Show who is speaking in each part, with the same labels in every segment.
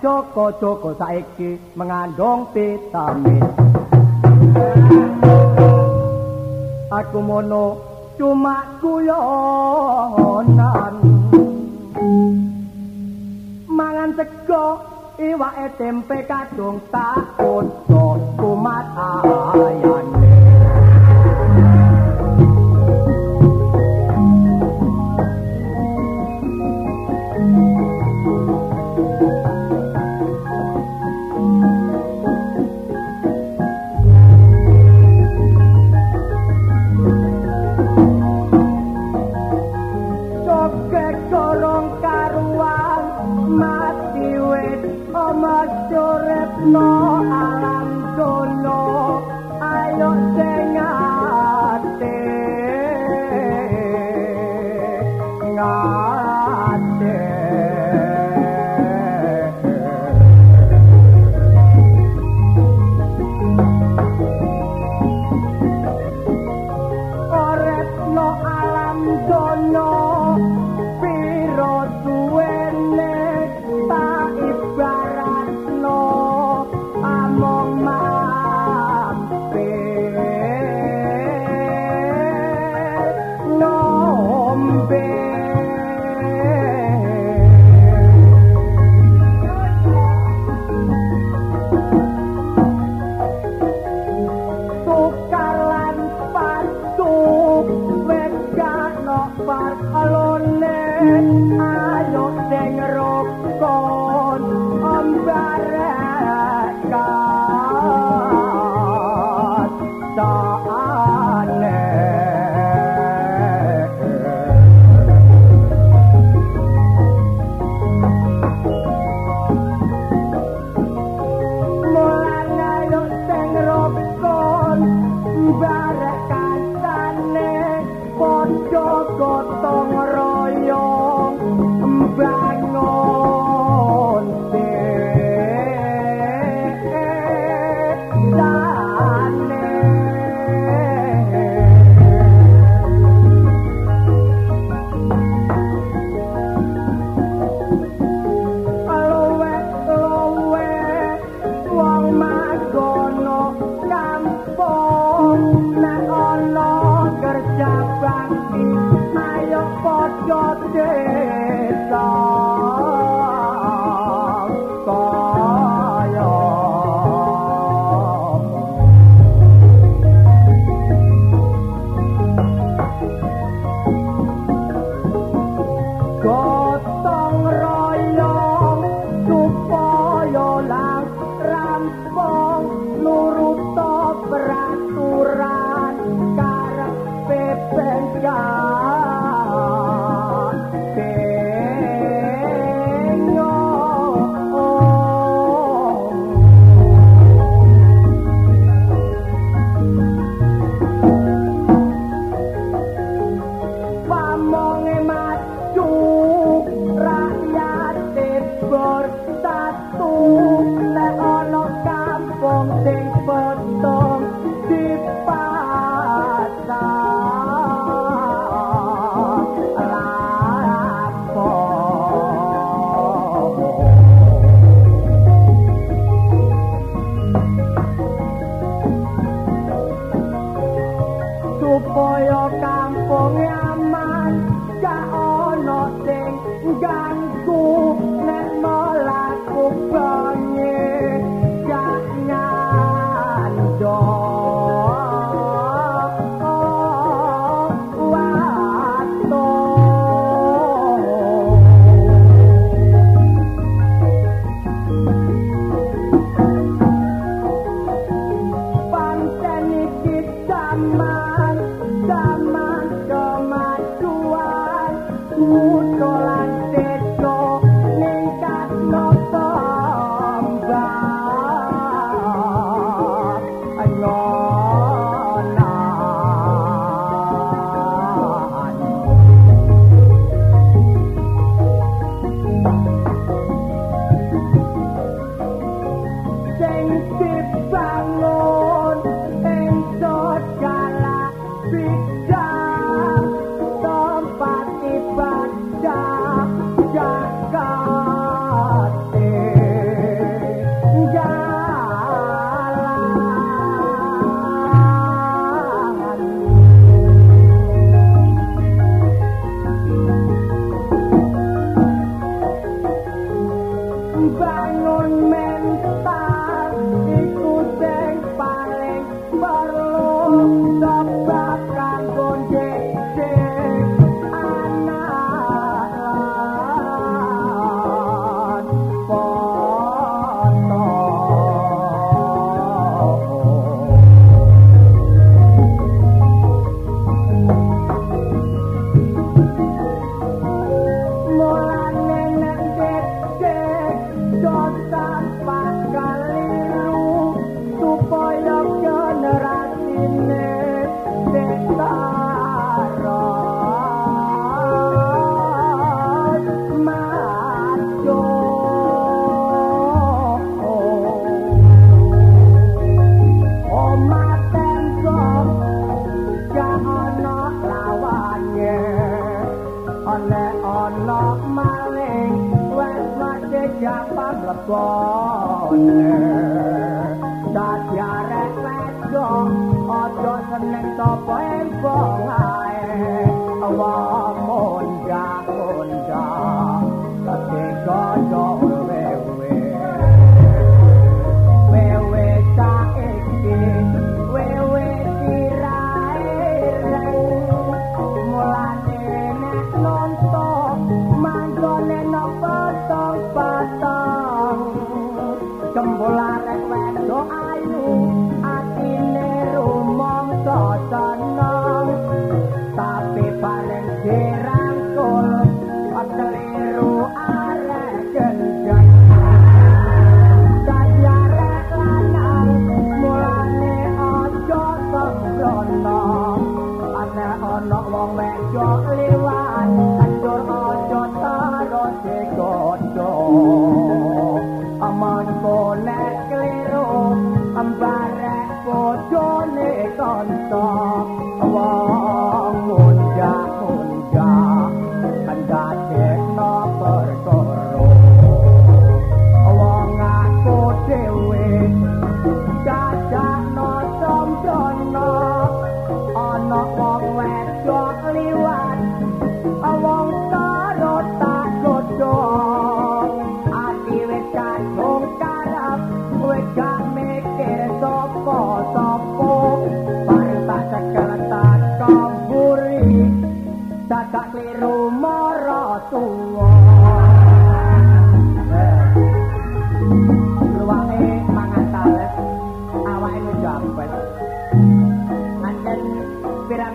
Speaker 1: jok ngenyek Joko Joko saiki mengandung vitamin. Aku mono cuma guyonan. Mangan sego iwake tempe kadung tak kudu kumat ayane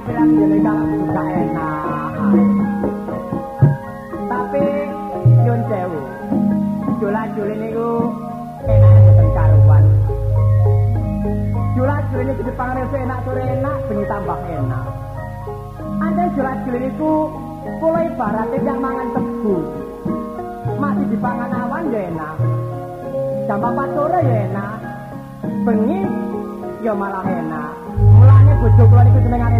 Speaker 1: bilang jadi jalan bisa enak tapi yun sewu jula-jula ini enak ada pencaruan jula-jula ini ke Jepang itu enak sore enak bunyi tambah enak ada jula-jula niku ku pulau ibarat yang mangan tebu masih dipangan awan ya enak jam 4 sore ya enak bengi ya malah enak Mulane bojo kula niku jenengane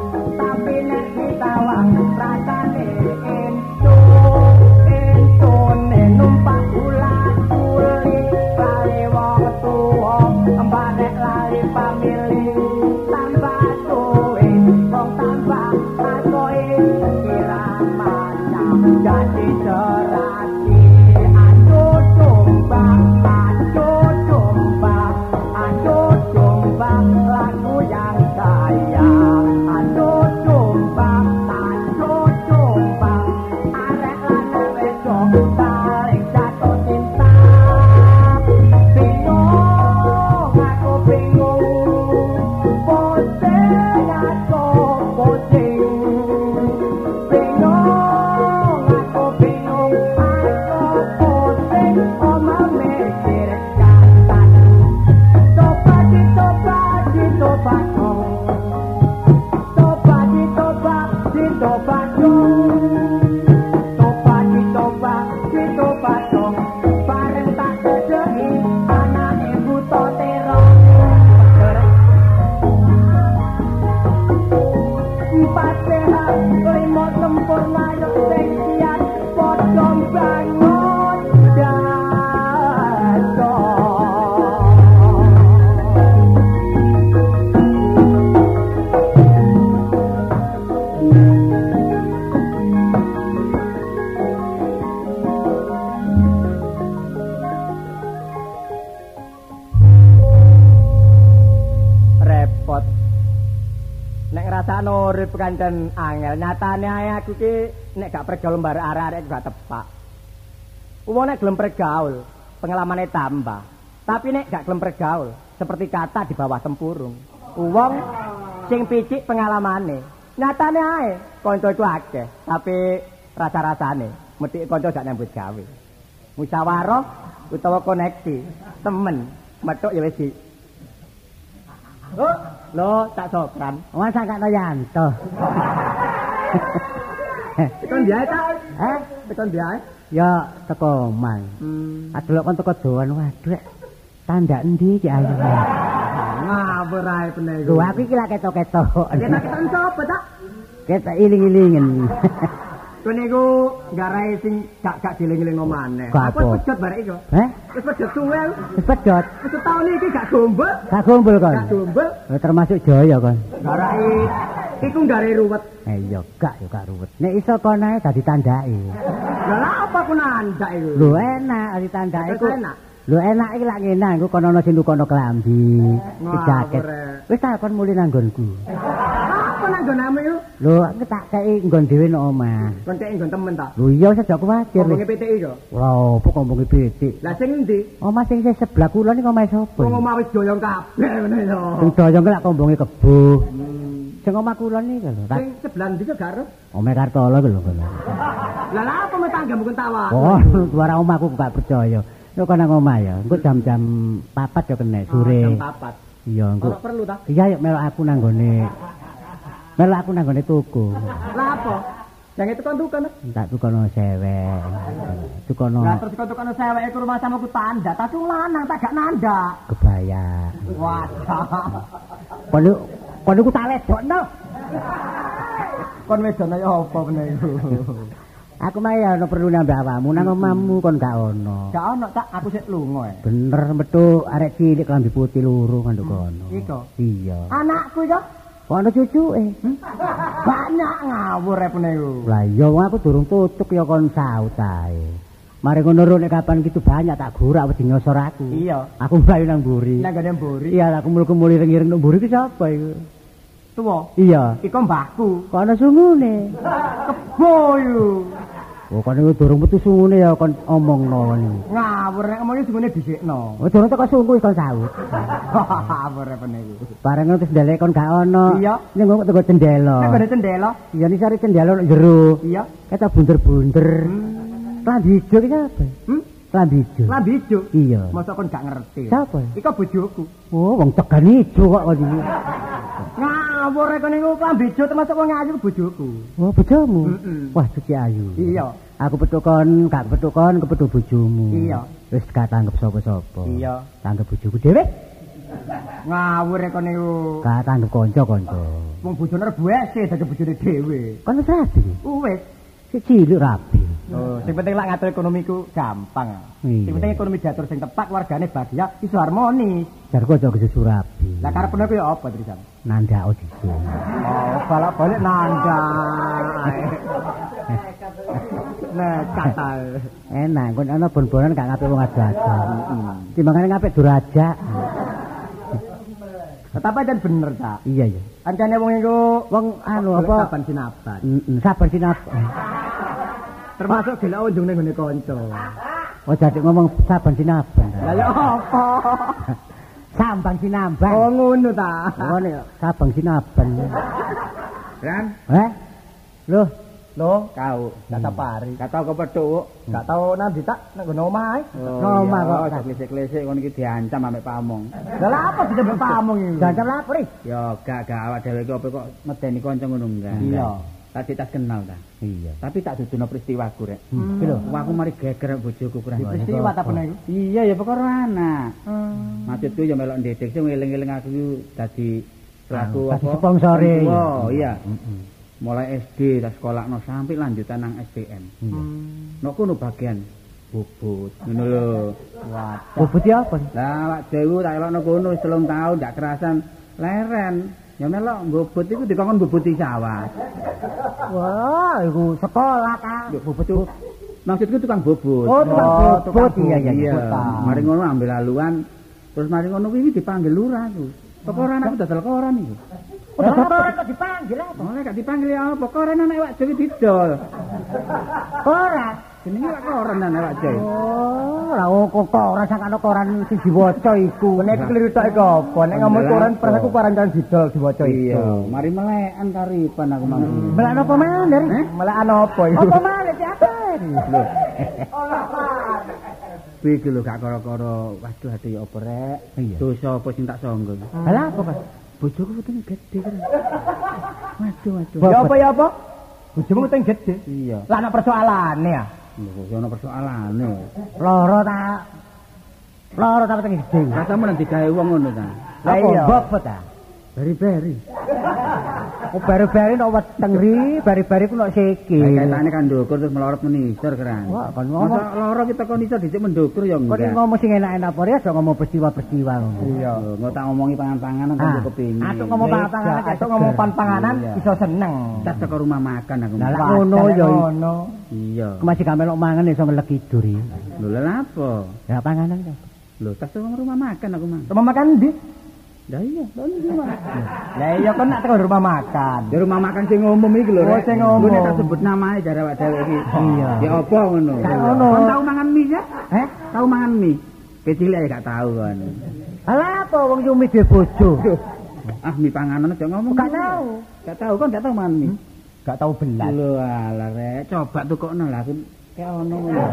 Speaker 1: Nyatane ae aku ki nek gak pergaul lembar arek-arek gak tepak. Wong nek gelem pergaul, pengalamane tambah. Tapi nek gak gelem pergaul, seperti kata di bawah tempurung. Wong sing picik pengalamane. Nyatane ae kanca iku akeh, tapi rasa-rasane mesti kanca gak nyambut gawe. Musyawarah utawa koneksi, temen, metuk ya wis Oh, lo tak sopran.
Speaker 2: Masa gak Yanto.
Speaker 1: Tekan dia tak?
Speaker 2: Eh,
Speaker 1: tekan dia.
Speaker 2: Ya teko mang.
Speaker 1: Hmm.
Speaker 2: Adelok kon teko doan waduh. Tanda endi iki ayo.
Speaker 1: Ngawur ae peneh.
Speaker 2: Lho aku iki lak ketok-ketok.
Speaker 1: Kita ketok sapa tak?
Speaker 2: Ketok iling-ilingen.
Speaker 1: Kowe niku garai sing gak gak.
Speaker 2: Gak
Speaker 1: Aku
Speaker 2: apa.
Speaker 1: pejot barek iku.
Speaker 2: Heh,
Speaker 1: Wis pejot suwe.
Speaker 2: wis pedot.
Speaker 1: Wis tahun iki gak gombel.
Speaker 2: Gak kumpul kon.
Speaker 1: Gak gombel.
Speaker 2: Oh, termasuk Jaya kon.
Speaker 1: Garai iku garai ruwet.
Speaker 2: Eh iya gak yo gak ruwet. Nek iso kon ae dadi tandake.
Speaker 1: Lah apa ku nandak iku?
Speaker 2: Lho enak dadi tandake
Speaker 1: Terus
Speaker 2: ku.
Speaker 1: enak?
Speaker 2: Lho enak iki lak ngene aku kono ana sing dukono klambi, jaket.
Speaker 1: keren.
Speaker 2: Wis tak kon muli nang nggonku.
Speaker 1: Apa nang nggonmu iku?
Speaker 2: Lho aku tak kei nggon dhewe nang omah.
Speaker 1: Kon kek nggon temen ta?
Speaker 2: Lho iya wis aja kuwatir.
Speaker 1: Ngomongi PTI kok.
Speaker 2: Lha opo kompongi pitik.
Speaker 1: Lah sing endi?
Speaker 2: Omah sing sing sebelah kula niku omahe sapa?
Speaker 1: Wong omah wis doyong kabeh ngene lho.
Speaker 2: Sing doyong lak kombonge kebo. Sing omah kula niku lho.
Speaker 1: Sing sebelah ndi kok gak ero?
Speaker 2: omahe Kartolo ku lho.
Speaker 1: Lah lha apa metanggamu kon tawa?
Speaker 2: Oh, suara omahku gak percaya. Yo kono nang omah ya. Engko jam-jam 4 yo kena sore.
Speaker 1: Jam 4.
Speaker 2: Iya, engko.
Speaker 1: Ora perlu ta?
Speaker 2: Iya, yuk melok aku nang gone. Melok aku nang gone tuku.
Speaker 1: Lah apa? Yang itu kan.
Speaker 2: Tak tukono sewek. Tukono
Speaker 1: Lah terus kau tukan sewek ke rumah sama ku tanda. Tapi lanang tak gak nanda.
Speaker 2: kebaya.
Speaker 1: Wah.
Speaker 2: Kono kono ku tak ledokno.
Speaker 1: Kon wedone ya apa iku?
Speaker 2: Aku mah ya ono perlu nambah awakmu nang omahmu kon gak ono.
Speaker 1: Gak ono tak aku sik lunga. eh.
Speaker 2: Bener metu arek cilik klambi putih loro kan kono.
Speaker 1: Iko?
Speaker 2: Iya.
Speaker 1: Anakku ya
Speaker 2: Ono cucuke.
Speaker 1: banyak ngawur e pene iku.
Speaker 2: Lah iya aku durung tutuk ya kon saut ae. Mari ngono nek kapan gitu banyak tak gurak wedi nyosor aku.
Speaker 1: Iya.
Speaker 2: Aku mlayu nang mburi.
Speaker 1: Nang gone mburi.
Speaker 2: Iya, aku mulu-mulu ring-ring nang mburi ki sapa iku?
Speaker 1: Tuwa.
Speaker 2: Iya.
Speaker 1: Iku mbahku.
Speaker 2: Kok sungune?
Speaker 1: Kebo iku.
Speaker 2: Oh, kon iku durung metu sungune ya kon omongno.
Speaker 1: Ngawur nek ngomongnya sungune dhisikno.
Speaker 2: Oh, durung teko sungguh kon saut.
Speaker 1: Ngawur iku.
Speaker 2: Bareng ngono terus ndelek kon gak ono.
Speaker 1: Iya.
Speaker 2: Ning kok teko cendela.
Speaker 1: Nek gone cendela.
Speaker 2: Iya ni sare cendela nang jero.
Speaker 1: Iya.
Speaker 2: Kata bunder-bunder. Klambi ijo ki sapa?
Speaker 1: Hmm?
Speaker 2: Klambi ijo.
Speaker 1: Lambi ijo.
Speaker 2: Iya.
Speaker 1: Masa kon gak ngerti.
Speaker 2: Siapa?
Speaker 1: Iku bojoku.
Speaker 2: Oh, wong tegan ijo kok kon iki.
Speaker 1: Ngawur e kene iku lambi ijo termasuk wong ayu bojoku.
Speaker 2: Oh, bojomu.
Speaker 1: Mm-mm.
Speaker 2: Wah, suci ayu.
Speaker 1: Iya.
Speaker 2: Aku petukon, gak petukon kepethuk bojomu.
Speaker 1: Iya.
Speaker 2: Wis gak tanggep sapa-sapa.
Speaker 1: Iya.
Speaker 2: Tanggep bojoku dhewe.
Speaker 1: Ngawur e kene iku.
Speaker 2: Gak tanggep kanca-kanca.
Speaker 1: Wong bojone rebuese dadi bojone dhewe.
Speaker 2: Kon wis rabi.
Speaker 1: Wis.
Speaker 2: Cilik rabi.
Speaker 1: Oh, sing penting lak ngatur ekonomiku gampang. Sing penting ekonomi diatur sing tepat, keluargane bahagia, iso harmonis.
Speaker 2: Jarku aja kesusu.
Speaker 1: Lah karepne ku apa, Trisan?
Speaker 2: Nandak dhisik.
Speaker 1: Oh, balak-balik nanda. Nah, kata.
Speaker 2: Enak, kon ana bon-bonan gak ngapik wong ado-ado. Timbangane ngapik durajak.
Speaker 1: Tetap aja bener, tak?
Speaker 2: Iya, iya.
Speaker 1: Kancane wong iku
Speaker 2: Wong anu apa?
Speaker 1: Saban sinaban.
Speaker 2: Mm, sabar sinap.
Speaker 1: Termasuk gelek unjung ning gone kanca.
Speaker 2: Oh, jadi ngomong saban sinaban.
Speaker 1: Lah ya apa?
Speaker 2: Sambang sinambang.
Speaker 1: Oh ngono ta.
Speaker 2: Oh, nek sabang sinaban.
Speaker 1: Ran,
Speaker 2: Eh? Loh,
Speaker 1: lo kau gak sapari.
Speaker 3: Gak tau kepethuk.
Speaker 1: Gak tau nandi tak nang gone omah.
Speaker 2: Oh, omah kok.
Speaker 3: Kok klesek-klesek ngono iki diancam ambek pamong.
Speaker 1: Lah apa bisa berpamong iki?
Speaker 2: jancam lapor iki.
Speaker 3: Ya gak gak awak dhewe iki kok medeni kanca ngono enggak.
Speaker 1: Iya.
Speaker 3: Tadi tas kenal ta.
Speaker 2: Iya.
Speaker 3: Tapi tak duduno peristiwaku rek.
Speaker 2: Hmm. Iki lho.
Speaker 3: Aku mari geger bojoku kurang.
Speaker 1: Peristiwa ta pene iku?
Speaker 3: Iya ya perkara anak. Maksudku ya melok ndedek sing eling-eling aku dadi pelaku
Speaker 2: Dadi
Speaker 3: apa?
Speaker 2: sponsore.
Speaker 3: Oh, iya.
Speaker 2: Heeh.
Speaker 3: Mulai SD tak sekolahno sampai lanjutan nang STM.
Speaker 2: Iya.
Speaker 3: Nok kono bagian bubut. Ngono lho.
Speaker 2: Bubut ya apa?
Speaker 3: Lah awak dhewe tak elokno kono wis 3 tahun ndak kerasan leren. Ya melok bubut iku dikongkon bubuti sawah.
Speaker 2: Wah, iku sekolah ta.
Speaker 3: Bubut itu maksudku tukang bubut.
Speaker 2: Oh, tukang
Speaker 1: Oh,
Speaker 2: bubut.
Speaker 1: tukang
Speaker 2: Iya, iya.
Speaker 3: Mari ngono ambil laluan. Terus mari ngono kuwi dipanggil lurah ku. Perkara anakku dodol koran iku.
Speaker 2: Udah koran kok dipanggil apa?
Speaker 3: Oleh gak dipanggil ya apa? Koran anak wak Jawa didol.
Speaker 2: Koran.
Speaker 3: Jenenge wak koran anak wak Jawa.
Speaker 2: Oh, lah kok koran sak ana koran sing diwaca iku.
Speaker 1: Nek keliru tok iku apa? Nek ngomong koran pernah aku koran kan didol diwaca
Speaker 3: Iya,
Speaker 1: iku.
Speaker 3: mari melekan karipan aku mang.
Speaker 2: Melak apa mandir?
Speaker 3: Eh?
Speaker 1: Malah ana apa iku?
Speaker 2: Apa malih siapa?
Speaker 3: Kuwi iki lho gak karo-karo. Waduh ati apa rek?
Speaker 2: Iya.
Speaker 3: Dosa apa sing tak sangga.
Speaker 2: Lah apa, Mas?
Speaker 3: Bojoku wetenge gede kan. Waduh waduh.
Speaker 1: Ya apa ya apa? Bojomu teng gede.
Speaker 3: Iya.
Speaker 1: Lah ana persoalane ya.
Speaker 3: Lho kok ana persoalane.
Speaker 2: Loro ta. Loro ta penting gede.
Speaker 3: Rasamu nanti gawe wong ngono ta.
Speaker 1: Lah iya.
Speaker 2: bobot ta?
Speaker 3: Bari-bari.
Speaker 2: Oh, bari-bari nok weteng ri, bari-bari ku nok sikil.
Speaker 3: Kaitane kan ndukur terus melorot menisor keran.
Speaker 2: Wah, kan ngomong.
Speaker 3: Masa loro kita kon iso dicek mendukur ya
Speaker 2: Kok
Speaker 3: enggak.
Speaker 2: ngomong sing enak-enak apa ya, aja ngomong peristiwa-peristiwa ngono.
Speaker 1: Iya.
Speaker 3: Nggak tak ngomongi pangan-panganan kan
Speaker 2: Ah,
Speaker 3: yo kepingin.
Speaker 2: atuk ngomong pangan-panganan,
Speaker 1: Atuk ngomong pan-panganan
Speaker 3: Iya.
Speaker 1: iso seneng.
Speaker 3: Kita teko rumah makan aku.
Speaker 2: Lah, ngono ya.
Speaker 1: Ngono.
Speaker 3: Iya.
Speaker 2: Ku masih gak melok mangan iso ngelek tidur iki.
Speaker 3: Lho lha apa?
Speaker 2: Ya panganan kan.
Speaker 3: Lho tas teko rumah makan aku mang.
Speaker 1: Rumah makan ndi?
Speaker 3: Lah iya, lho ndi Mas?
Speaker 1: Lah iya kon nak teko rumah makan.
Speaker 3: Di rumah makan sing umum iki lho.
Speaker 1: Oh, sing umum.
Speaker 3: Nek tak sebut namanya jare awak dhewe iki.
Speaker 2: Iya.
Speaker 3: Ya apa ngono?
Speaker 2: Ngono.
Speaker 3: Kon tau mangan mie ya?
Speaker 2: Eh?
Speaker 3: Tau mangan mie? Kecil ya gak tau kan.
Speaker 2: Lah apa wong Yumi dhewe bojo?
Speaker 3: Ah mie panganan aja ngomong.
Speaker 2: Gak tahu.
Speaker 3: Gak tahu kan gak tahu mangan mie.
Speaker 1: Gak tau belas.
Speaker 3: Lho alah rek, coba tukokno lah aku kayak ono ngono.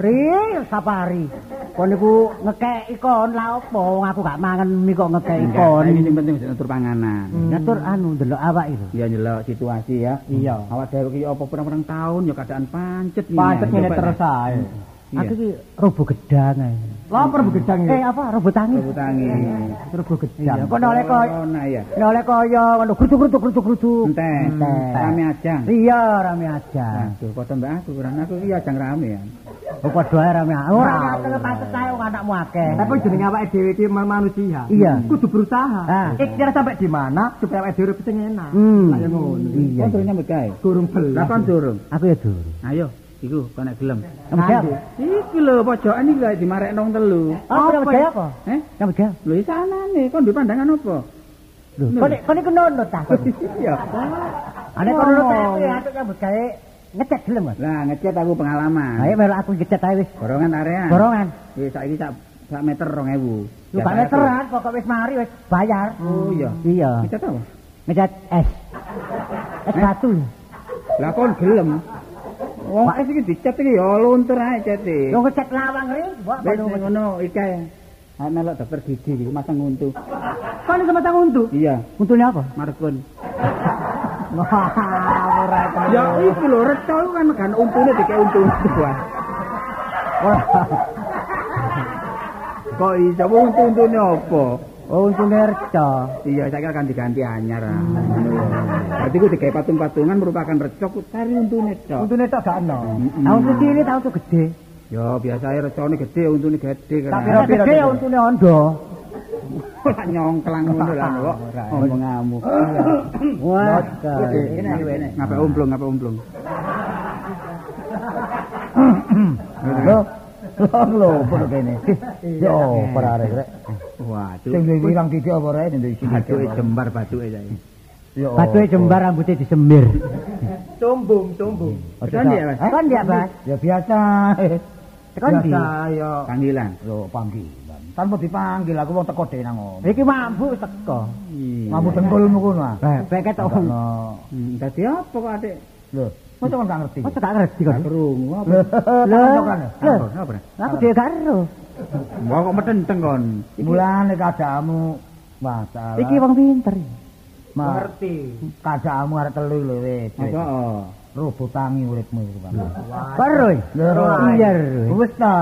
Speaker 2: Ri, sapari. Kon niku ngekeki kon la apa wong aku gak mangan mie kok ngekeki
Speaker 3: Enggak,
Speaker 2: kon.
Speaker 3: Ini sing penting wis atur panganan.
Speaker 2: Ngatur anu ndelok awak itu.
Speaker 3: Ya ndelok situasi ya.
Speaker 1: Iya.
Speaker 3: Awak dhewe iki apa pirang-pirang tahun ya keadaan pancet ini.
Speaker 1: Pancet ngene terus ae.
Speaker 2: Aku iki robo gedang ae.
Speaker 1: Lapar begedang
Speaker 2: Eh
Speaker 1: iki.
Speaker 2: apa robo tangis?
Speaker 3: Rebut tangi.
Speaker 1: Terus gedang.
Speaker 2: Kok oleh kok
Speaker 3: ya.
Speaker 2: oleh kaya ngono grutuk-grutuk grutuk-grutuk.
Speaker 3: Entek.
Speaker 2: Entek.
Speaker 3: Rame ajang.
Speaker 2: Iya, rame aja.
Speaker 3: Aduh, padha mbak aku kurang aku iki ajang rame ya.
Speaker 2: Oh, padha ae rame. Ora ngate pancet ae anakmu akeh.
Speaker 1: Tapi jenenge awake dhewe iki manusia.
Speaker 2: Iya.
Speaker 1: Kudu berusaha.
Speaker 2: Ah.
Speaker 1: Ikhtiar sampai di mana supaya awake dhewe sing enak.
Speaker 2: Hmm.
Speaker 1: Lah ngono.
Speaker 2: Iya.
Speaker 3: Kon durung nyambut gawe.
Speaker 1: Belas.
Speaker 3: Lah kon durung.
Speaker 2: Aku ya dur.
Speaker 3: Ayo, iku kon nek gelem.
Speaker 2: Kamu siap?
Speaker 3: Iki lho pojokan iki lho dimarekno wong telu.
Speaker 2: Apa kamu gaya apa?
Speaker 3: Eh?
Speaker 2: Kamu gaya?
Speaker 3: Lho iki sanane kon duwe pandangan apa?
Speaker 2: Lho, kok nek kok niku nonton ta?
Speaker 3: Iya.
Speaker 2: Ane kok nonton aku ya aku nyambut gawe ngecat gelem, Mas.
Speaker 3: Lah ngecet aku pengalaman.
Speaker 2: Ayo melu aku ngecat ae wis.
Speaker 3: Borongan area.
Speaker 2: Borongan.
Speaker 3: Wis saiki sak sak meter 2000.
Speaker 2: Lu gak meteran pokok wis mari wis bayar.
Speaker 3: Oh iya.
Speaker 2: Iya.
Speaker 3: Ngecet apa?
Speaker 2: Ngecat es. Es
Speaker 3: Eh?
Speaker 2: batu.
Speaker 3: Lah kon gelem. Wong es iki dicet iki ya luntur ae cete.
Speaker 2: Yo ngecat lawang ring, mbok kono
Speaker 3: ngono iki. Ah melok dokter gigi iki masang untu.
Speaker 1: Kon iso matang untu.
Speaker 3: Iya,
Speaker 2: Untune apa?
Speaker 3: markun.
Speaker 1: Wah,
Speaker 3: Ya iki lho reca kan kan untune dikek untu. Kok iso Apa untu-untune apa?
Speaker 2: Oh, reca.
Speaker 3: Iya, saya akan diganti anyar. ah. Ya. Berarti ku digawe patung-patungan merupakan recok cari untune cok.
Speaker 1: Untune tok gak ono.
Speaker 2: Tahun cilik tahun tuh gede.
Speaker 3: Ya biasa recone gede, untune gede.
Speaker 1: Tapi Piro-piro
Speaker 2: gede ya untune ondo.
Speaker 3: Lah nyongklang ngono lah kok.
Speaker 1: Ora.
Speaker 3: Ngomong ngamu.
Speaker 2: Wah,
Speaker 3: ngapa umplung, ngapa umplung.
Speaker 2: Lho, lho, podo kene. Yo, parare rek.
Speaker 3: Waduh.
Speaker 2: Sing wirang titik apa rek ndek sini.
Speaker 3: Batuke jembar batuke saya.
Speaker 2: Yo. Batuke jembar rambutnya disemir.
Speaker 1: Sombong, sombong.
Speaker 3: Tekan dia, Mas?
Speaker 2: Kan dia, Mas.
Speaker 4: Ya biasa.
Speaker 2: Tekan
Speaker 4: biasa ya.
Speaker 3: Panggilan.
Speaker 4: Yo panggilan. Tanpa dipanggil aku wong teko dhewe nang ngono.
Speaker 2: Iki mampu teko.
Speaker 4: Mampu dengkulmu kono ah.
Speaker 2: Lah, peket tok.
Speaker 4: Ono.
Speaker 3: Hmm, dadi apa kok Adik?
Speaker 4: Lho, mosok kon gak ngerti.
Speaker 2: Masa gak ngerti kok.
Speaker 3: Krungu apa?
Speaker 4: Lho,
Speaker 2: Lho,
Speaker 4: kan.
Speaker 2: lho.
Speaker 3: Apa? Apa?
Speaker 2: Aku dhewe karo.
Speaker 3: Wah kok metenteng kon.
Speaker 4: Mulane kadamu masalah.
Speaker 2: Iki wong pinter.
Speaker 1: Ngerti.
Speaker 4: kadamu arek telu lho wis.
Speaker 3: Apa?
Speaker 4: Robo tangi uripmu iku, Bang.
Speaker 2: Karo.
Speaker 4: Lho,
Speaker 2: Iya.
Speaker 4: Wis ta.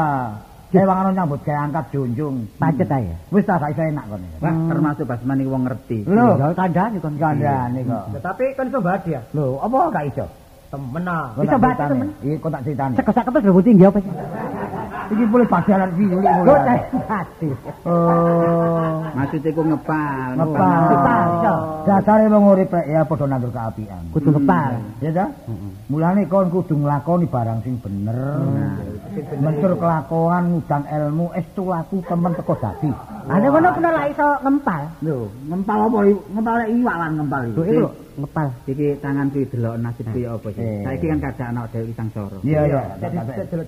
Speaker 4: Saya wangono nyambut gawe angkat junjung.
Speaker 2: Pacet ae.
Speaker 4: Wis ta iso enak kon.
Speaker 3: Wah, termasuk Basman iki wong ngerti.
Speaker 4: Lho,
Speaker 2: Ya kandhane kon.
Speaker 4: kandhane kok.
Speaker 1: Tetapi kan iso hadiah.
Speaker 4: Lho, apa gak iso?
Speaker 1: Temenan.
Speaker 4: Kok
Speaker 2: Iso
Speaker 4: critani?
Speaker 2: temen.
Speaker 4: Iki kok tak critani.
Speaker 2: Sekok-sekok terus rambut tinggi apa sih?
Speaker 4: Iki boleh cilik
Speaker 2: Lho,
Speaker 4: mulai.
Speaker 2: hati.
Speaker 4: Oh.
Speaker 3: Maksudnya ku ngepal.
Speaker 4: Ngepal.
Speaker 2: Iso.
Speaker 4: Dasare wong urip ya padha nandur keapian.
Speaker 2: Kudu ngepal.
Speaker 4: Ya ta? Mulane kon kudu nglakoni barang sing bener. Mencur kelakuan ngudang ilmu estu laku temen teko dadi.
Speaker 2: Ane ngono kena lak iso ngempal.
Speaker 4: Lho, ngempal apa? Ngempal iwak lan ngempal iki.
Speaker 2: Lho iki.
Speaker 3: Iki tanganku delok nasib piye apa sih.
Speaker 4: Eh.
Speaker 3: Saiki kan kadang ana Dewi Sangsara.
Speaker 4: Iya, iya.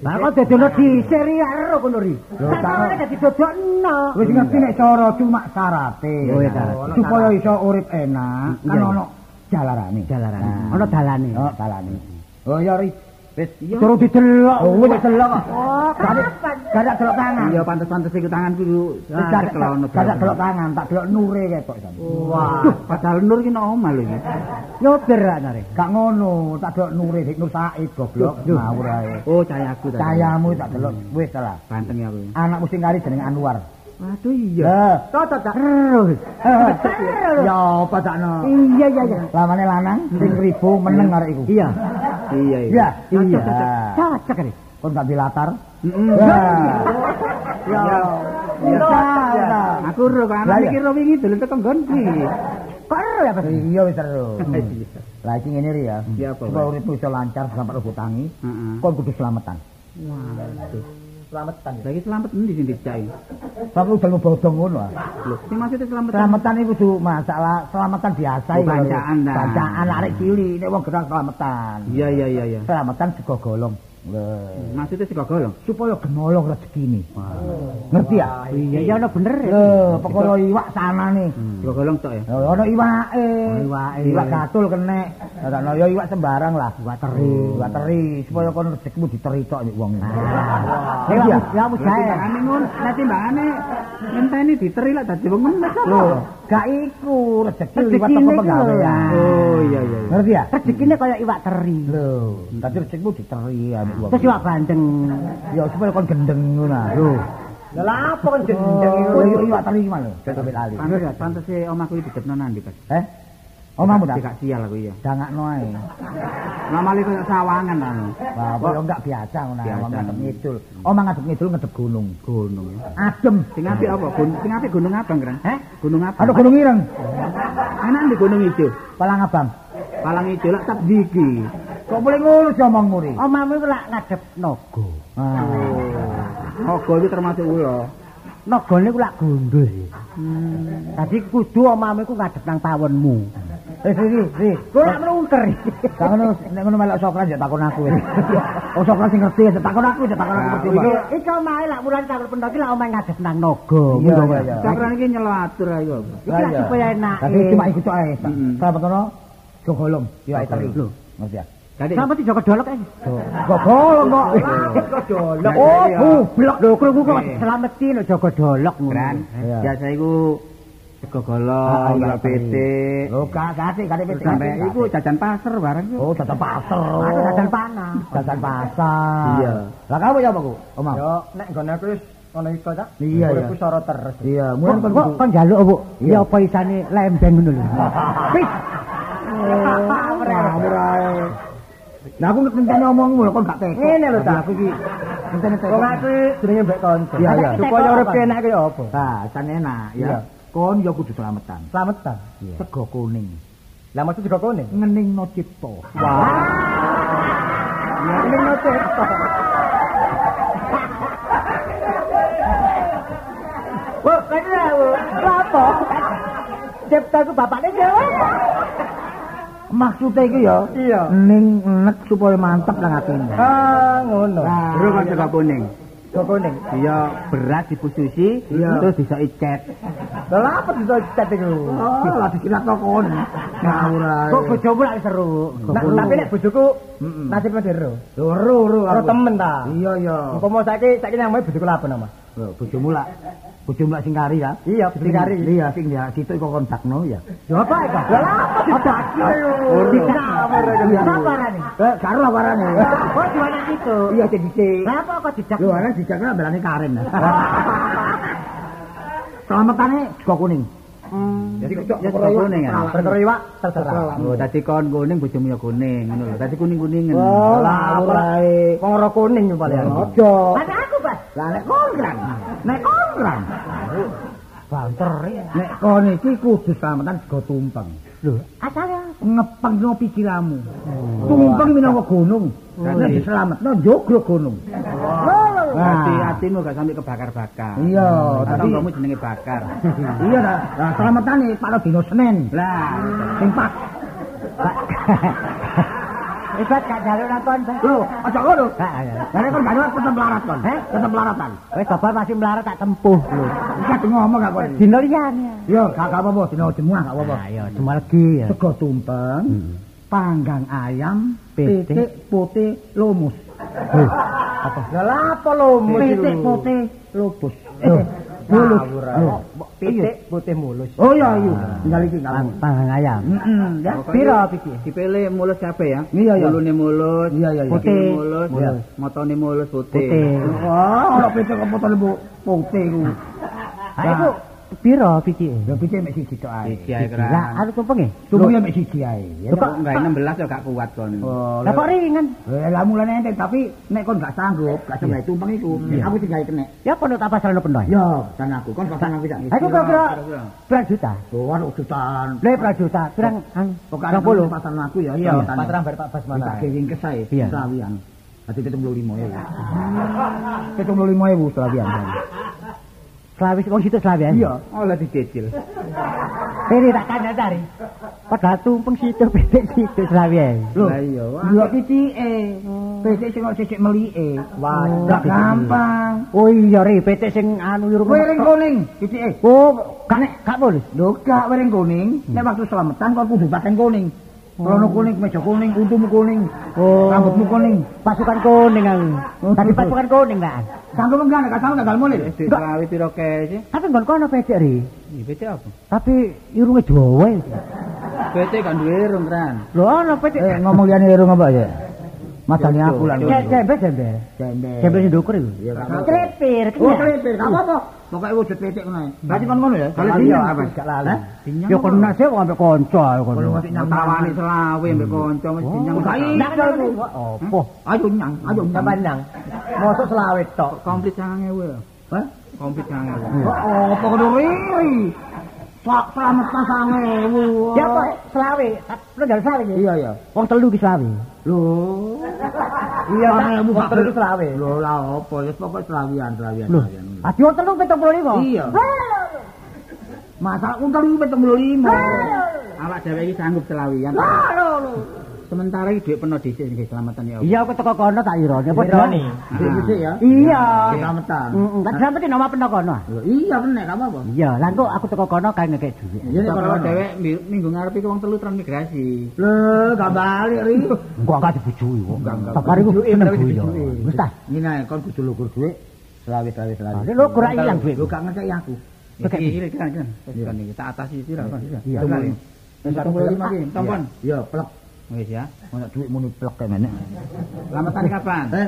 Speaker 2: Lah kok dedono di seri ero kono ri. Sakjane dadi dodokno.
Speaker 4: Wis ngerti nek cara cuma syarate.
Speaker 2: Oh.
Speaker 4: Supaya iso urip enak, kan ono jalarane.
Speaker 2: Jalarane. Ono dalane.
Speaker 4: Oh, dalane. Oh, ya ri. Wis
Speaker 2: Turu didelok.
Speaker 4: Oh, wis delok.
Speaker 2: Oh, kapan?
Speaker 4: Gak ada delok tangan.
Speaker 3: Iya pantes-pantes iku tanganku iku
Speaker 4: gak ada delok tangan, tak delok nure ketok jan.
Speaker 3: Wah, padahal Nur iki nang omah lho iki.
Speaker 2: Nyoder anare.
Speaker 4: Gak ngono, tak delok nure dik Nur Said goblok ngawur ae.
Speaker 3: Oh, cahayaku tadi.
Speaker 4: Cahayamu tak delok wis lah.
Speaker 3: Banteng ya aku.
Speaker 4: Anakmu sing kari jenenge Anwar.
Speaker 3: Waduh iya.
Speaker 4: Lah,
Speaker 2: Toto tak terus.
Speaker 4: ya apa sakno?
Speaker 2: Iya iya iya.
Speaker 4: Lamane lanang sing ribu meneng arek iku.
Speaker 2: Iya.
Speaker 3: Iya
Speaker 4: Iya, iya.
Speaker 2: Cocok ini.
Speaker 4: Kon gak dilatar.
Speaker 3: Heeh.
Speaker 4: Ya. Ya. Ya.
Speaker 3: Aku ro kan iki ro wingi dolen teko nggonku.
Speaker 2: Kok ero ya, Pak?
Speaker 4: Iya wis.
Speaker 3: Iya.
Speaker 4: Lah iki ngene ri ya.
Speaker 3: Iya, apa,
Speaker 4: Supaya uripmu iso lancar sampai rebu tangi,
Speaker 3: Heeh.
Speaker 4: kon kudu selametan.
Speaker 3: Waduh.
Speaker 2: Selametan.
Speaker 3: Lagi selamat endi sing dicai?
Speaker 4: Sampe udah bodong ngono ah.
Speaker 3: Lho, sing maksudnya selamat.
Speaker 4: Selamatan itu kudu masalah selamatan biasa
Speaker 3: Oh,
Speaker 4: iki
Speaker 3: bacaan.
Speaker 4: Bacaan arek cilik nek wong gerang selamatan.
Speaker 3: Iya iya iya iya.
Speaker 4: Selamatan sego golong. Lho.
Speaker 3: Maksudnya sego golong.
Speaker 4: Supaya gemolong rezekine. Ngerti ya?
Speaker 2: Iya, iya ono bener.
Speaker 4: Lho, perkara iwak sanane.
Speaker 3: Golong tok ya.
Speaker 4: Lho, ono iwake.
Speaker 2: Oh, iwake.
Speaker 4: Iwak gatul kenek. Ono ya iwak sembarang lah.
Speaker 2: Iwak teri.
Speaker 4: Iwak teri supaya kon rezekimu diteri tok nek wong.
Speaker 2: Ya,
Speaker 4: Ngerti ya?
Speaker 2: ya mu jae.
Speaker 3: Timbangane ngono, nek timbangane ngenteni diteri lak dadi wong apa?
Speaker 4: Lho, gak iku rezeki liwat teko
Speaker 2: lho.
Speaker 4: penggawean.
Speaker 3: Oh iya iya.
Speaker 4: Ngerti ya?
Speaker 2: Rezekine kaya iwak teri.
Speaker 4: Lho, dadi rezekimu diteri.
Speaker 2: Terus iwak bandeng.
Speaker 4: Ya supaya kon gendeng ngono. Lho.
Speaker 2: Lah apa kan
Speaker 4: Oh, iya iwak teri mana? Coba lali.
Speaker 3: Pantes pantes e omahku iki didepno nandi, Pas.
Speaker 4: Eh? Omahmu tak?
Speaker 3: Dikak sial aku iya.
Speaker 4: Dangakno ae.
Speaker 3: Lamale koyo sawangan anu.
Speaker 4: Wah, apa enggak biasa ngono.
Speaker 3: Biasa.
Speaker 4: Omah ngadep ngidul. Omah ngadep ngidul ngadep gunung.
Speaker 3: Gunung ya.
Speaker 4: Adem.
Speaker 3: Sing apik apa? Sing apik Gunung Abang, Kran?
Speaker 2: Heh?
Speaker 3: Gunung Abang.
Speaker 4: Ada gunung ireng.
Speaker 3: Enak di Gunung Ijo.
Speaker 4: Palang abang.
Speaker 3: Palang Ijo lak tak diki.
Speaker 4: Kok boleh ngono sih omongmu ri?
Speaker 2: Omahmu iku lak ngadep naga.
Speaker 3: Oh. Ogo itu termasuk ulo.
Speaker 2: Nagane iku lak gundul. Dadi kudu omahmu iku ngadep nang tawonmu.
Speaker 4: Eh, Ri, Ri.
Speaker 2: Kok lak melungker.
Speaker 4: Gak ngono, nek ngono melok sokran ya takon aku. wis. Oh, sokran sing ngerti ya takon aku, ya takon aku.
Speaker 2: Iki
Speaker 4: Pak.
Speaker 2: iki omahe lak wulan karo pendaki lak omahe ngadep nang naga.
Speaker 4: Iya, iya,
Speaker 2: Pak.
Speaker 4: iya.
Speaker 3: Cakran iki nyelo atur ae kok.
Speaker 2: Iki lak supaya enak.
Speaker 4: Tapi cuma ikut ae.
Speaker 3: Mm-mm.
Speaker 4: Gogolong, yo ae teri.
Speaker 3: Lho.
Speaker 4: Ngerti ya?
Speaker 2: Sampe dijoko dolok ae.
Speaker 4: Gogolong kok.
Speaker 2: Dolok.
Speaker 3: Oh,
Speaker 2: goblok lho, krungu kok selameti lho jaga dolok ngono.
Speaker 3: Biasa iku sego golong,
Speaker 4: iya,
Speaker 3: gak pitik.
Speaker 4: Lho, gak gati pitik.
Speaker 3: Sampai iku jajan pasar bareng.
Speaker 4: Oh, dadan pasar.
Speaker 2: Dadan panah.
Speaker 4: Dadan pasar.
Speaker 3: Iya.
Speaker 4: Lah kamu ya apa, Bu? Omah.
Speaker 1: Yo nek nggone aku wis ngono iku ta.
Speaker 4: Iya, iya.
Speaker 1: Uripku soro terus.
Speaker 4: Iya,
Speaker 2: Kok
Speaker 4: mulai kon
Speaker 2: kok kon njaluk, Bu?
Speaker 4: Iya.
Speaker 2: Ya apa isane lembeng ngono lho. Pis.
Speaker 4: Ngawur ae. Nah aku ngenteni omongmu lho kon gak teko.
Speaker 1: Ngene lho, Ta.
Speaker 4: Aku iki ngenteni teko.
Speaker 1: Wong aku jenenge mbek kanca.
Speaker 4: Iya, iya.
Speaker 1: Supaya urip enak ki apa?
Speaker 4: Nah, san enak
Speaker 1: Iya.
Speaker 4: ya. Kon yo kudu selametan.
Speaker 1: Slametan.
Speaker 4: Sego kuning.
Speaker 1: Lah maksud juga kuning.
Speaker 4: Ngeningno cipta.
Speaker 1: Wah. Ning ngono Cipta ku bapakne dhewe.
Speaker 4: Maksudnya iki ya
Speaker 1: Iya.
Speaker 4: ning nek supaya mantep nang atine.
Speaker 1: Ah, ngono.
Speaker 3: Bro kan sego kuning.
Speaker 1: Sego kuning.
Speaker 3: Iya, beras dipususi,
Speaker 4: Iya.
Speaker 3: terus bisa icet.
Speaker 1: Lah apa bisa cat iku?
Speaker 4: Oh, lah dikira kok kon. Ngawur ae.
Speaker 2: Kok bojomu lak seru.
Speaker 1: Tapi nek bojoku
Speaker 4: Mm-mm.
Speaker 1: nasibnya dero.
Speaker 4: Loro, loro.
Speaker 1: Karo temen ta.
Speaker 4: Iya, iya.
Speaker 1: Umpama saiki saiki nang bojoku lha apa nama?
Speaker 4: Bojomu lak bojomu sing kari ya.
Speaker 1: Iya, bojoku kari.
Speaker 4: Iya, sing ya situ kok kontakno ya.
Speaker 2: Lho apa iku?
Speaker 1: Lah apa
Speaker 2: Apa arane?
Speaker 4: Eh, karo awarane.
Speaker 2: Kok jualan itu?
Speaker 4: Iya, sing dhisik.
Speaker 2: Lah apa kok dijak?
Speaker 4: Lho, ana dijakna belane karen. Selamatane sego kuning.
Speaker 3: Jadi ya sego kuning ya.
Speaker 1: Perkara iwak terserah.
Speaker 3: Oh, dadi kon kuning bojomu ya kuning ngono lho. Dadi kuning-kuningen.
Speaker 1: Oh,
Speaker 4: Lah,
Speaker 1: ae. Wong ora kuning yo paling.
Speaker 4: Ojo.
Speaker 2: Ada aku, Bas.
Speaker 4: Lah nek kon kan. Nek kon kan.
Speaker 2: Banter.
Speaker 4: Nek kon iki kudu selamatan sego tumpeng.
Speaker 2: Lho, asale
Speaker 4: ngepengno pikiranmu. Tumpeng minangka gunung. Nek diselametno njogro gunung. Lho.
Speaker 3: Hati hatimu gak sampai kebakar-bakar.
Speaker 4: Iya,
Speaker 3: tapi kamu jenenge bakar.
Speaker 4: iya ta. Lah selamatane Pak dino Senin.
Speaker 3: Lah,
Speaker 4: Sing pas.
Speaker 2: Ibat gak jalur nakon.
Speaker 4: Lho, aja ngono.
Speaker 2: Gak ya.
Speaker 4: Lah kon gak tetep melarat kon.
Speaker 2: Heh?
Speaker 4: Tetep.
Speaker 2: Wis bapak masih melarat tak tempuh lho.
Speaker 4: Iki ngomong gak kon.
Speaker 2: Dino liyane.
Speaker 4: Yo, gak apa-apa, dino jemuah gak apa-apa.
Speaker 2: Nah, ya cuma legi ya.
Speaker 4: Sego tumpeng,
Speaker 2: Hmm.
Speaker 4: panggang ayam,
Speaker 2: Pitik.
Speaker 4: putih lumus.
Speaker 2: Heh, apa?
Speaker 1: Lah apa lo
Speaker 4: Pitik putih lubus. Mulus.
Speaker 2: Loh,
Speaker 1: pitik putih mulus.
Speaker 4: Oh iya iya, tinggal iki kamu.
Speaker 2: Pang- Panggang ayam.
Speaker 4: Heeh, ya.
Speaker 2: Piro pitik?
Speaker 3: dipilih mulus kabeh ya.
Speaker 4: Iya, iya.
Speaker 3: Mulune mulus,
Speaker 4: Iya, iya,
Speaker 3: putih mulus, motone mulus putih.
Speaker 2: Putih.
Speaker 4: Wah, ora pitik kok potone bu putih ku.
Speaker 2: Ha iku piro pitik?
Speaker 4: Ya pitik mek siji tok ae.
Speaker 3: Iki ae
Speaker 2: Lah,
Speaker 3: keran.
Speaker 2: anu tumpenge.
Speaker 4: Tumpengnya mek siji ae. Ya.
Speaker 2: Kok
Speaker 3: Enggak 16 ya gak kuat kon.
Speaker 4: Oh,
Speaker 2: Lah kok ringan?
Speaker 4: Eh, lah mulane enten tapi nek kon gak sanggup, gak sanggup gawe tumpeng iku, aku tinggal kene.
Speaker 2: Ya kono tak pasrahno penuh.
Speaker 4: Yo, dan aku kon pasang aku sak.
Speaker 2: Aku kira-kira berapa juta?
Speaker 4: Oh, anu jutaan.
Speaker 2: Lah berapa juta? Pirang Berapa puluh?
Speaker 4: pasang aku ya.
Speaker 1: Iya, pasrah bar Pak Bas
Speaker 4: saya,
Speaker 2: Iya.
Speaker 4: selawian. Nanti kita puluh lima ya. Kita puluh
Speaker 2: Selawis wong situ selawis.
Speaker 4: Iya.
Speaker 3: Oh, lah dicicil.
Speaker 2: Ini tak kandang dari. Padahal tumpeng situ pitik situ selawis.
Speaker 4: Loh,
Speaker 3: Lah iya, wah.
Speaker 4: Dua pitik eh. Pitik sing kok sisik melike.
Speaker 1: Wah,
Speaker 4: Gak gampang.
Speaker 2: Oh iya ri pitik sing anu yurung.
Speaker 4: Wering kuning, pitik eh.
Speaker 2: Oh, gak gak boleh.
Speaker 4: Lho, gak wering kuning. Nek waktu selamatan kon kudu paten kuning. Krono kuning, meja kuning, untumu kuning,
Speaker 2: Oh.
Speaker 4: rambutmu kuning.
Speaker 2: Pasukan kuning aku. Tadi pasukan kuning kan.
Speaker 4: Sanggup enggak, gak sanggup gak mulai.
Speaker 3: Wis diklawi piro sih?
Speaker 2: Tapi nggon kono pitik ri.
Speaker 3: Iki pitik apa?
Speaker 2: Tapi irunge Jawa. ya.
Speaker 3: Pitik kan duwe irung kran.
Speaker 2: Lho ana pitik.
Speaker 4: Eh, ngomong liane irung apa ya? Masane aku lan.
Speaker 2: Jembe. Jembe.
Speaker 4: Jembe
Speaker 2: sing ndukur iku.
Speaker 4: Iya, gak apa-apa.
Speaker 2: Krepir,
Speaker 4: Oh,
Speaker 2: kena.
Speaker 4: klipir, gak apa-apa. Pokoknya wujud pitik ngono. Berarti kon ngono ya? Kalau
Speaker 1: aku
Speaker 4: apa?
Speaker 1: gak lali.
Speaker 2: Ya kena sih wong ambek kanca
Speaker 4: Kalau
Speaker 2: kono.
Speaker 4: masih nyang
Speaker 3: Tawani selawe mbek kanca wis dinyang.
Speaker 4: Oh, gak iso iku.
Speaker 2: Opo?
Speaker 4: Ayo nyang, ayo nyang.
Speaker 1: Nang. Mosok selawet tok.
Speaker 3: Komplit 9000 ya.
Speaker 4: Hah?
Speaker 3: Komplit 9000.
Speaker 4: Kok apa kudu riri? Sak selamat pasange.
Speaker 2: Ya kok selawe, lu jalan selawe iki.
Speaker 4: Iya, iya.
Speaker 2: Wong telu ki selawe.
Speaker 4: Lho.
Speaker 1: Iya,
Speaker 4: Pak,
Speaker 1: Pak. Wong telu selawe.
Speaker 4: Lho, lah apa? Ya pokok selawian, selawian, selawian.
Speaker 2: ati wong telu 75.
Speaker 4: Iya. Masa untel iki 75.
Speaker 3: Awak dhewe iki sanggup selawian. Sementara iki dhuwit penuh dhisik nggih selamatan ya.
Speaker 2: Iya aku teko kono tak irone apa
Speaker 1: Ironi.
Speaker 4: Dhisik ya.
Speaker 2: Iya.
Speaker 4: Selamatan.
Speaker 2: Heeh, kan sampe nama peno kono.
Speaker 4: Lho, iya bener, gak apa-apa.
Speaker 2: Iya, lah engko aku teko kono kae ngekek dhuwit.
Speaker 4: Iya, nek kono.
Speaker 3: dhewe mi- minggu ngarep iki wong telu transmigrasi.
Speaker 4: Lho, gak balik ri.
Speaker 2: Engko angkat dibujui kok.
Speaker 4: Enggak.
Speaker 2: Bakar iku seneng. Wis ta.
Speaker 4: Ngene kon kudu lugur dhuwit. Selawi selawi selawi.
Speaker 2: Ini lo kurang ilang duit.
Speaker 4: Lu gak ngecek aku.
Speaker 3: Iki iki kan kan. Wis kan iki tak atasi sira kan.
Speaker 2: Iya.
Speaker 3: Tunggu.
Speaker 4: Wis
Speaker 3: lima iki, tompon.
Speaker 4: Iya, plek.
Speaker 3: Wis ya.
Speaker 4: Ono dhuwit muni plek kae menek.
Speaker 3: Selamatan kapan?
Speaker 4: Eh,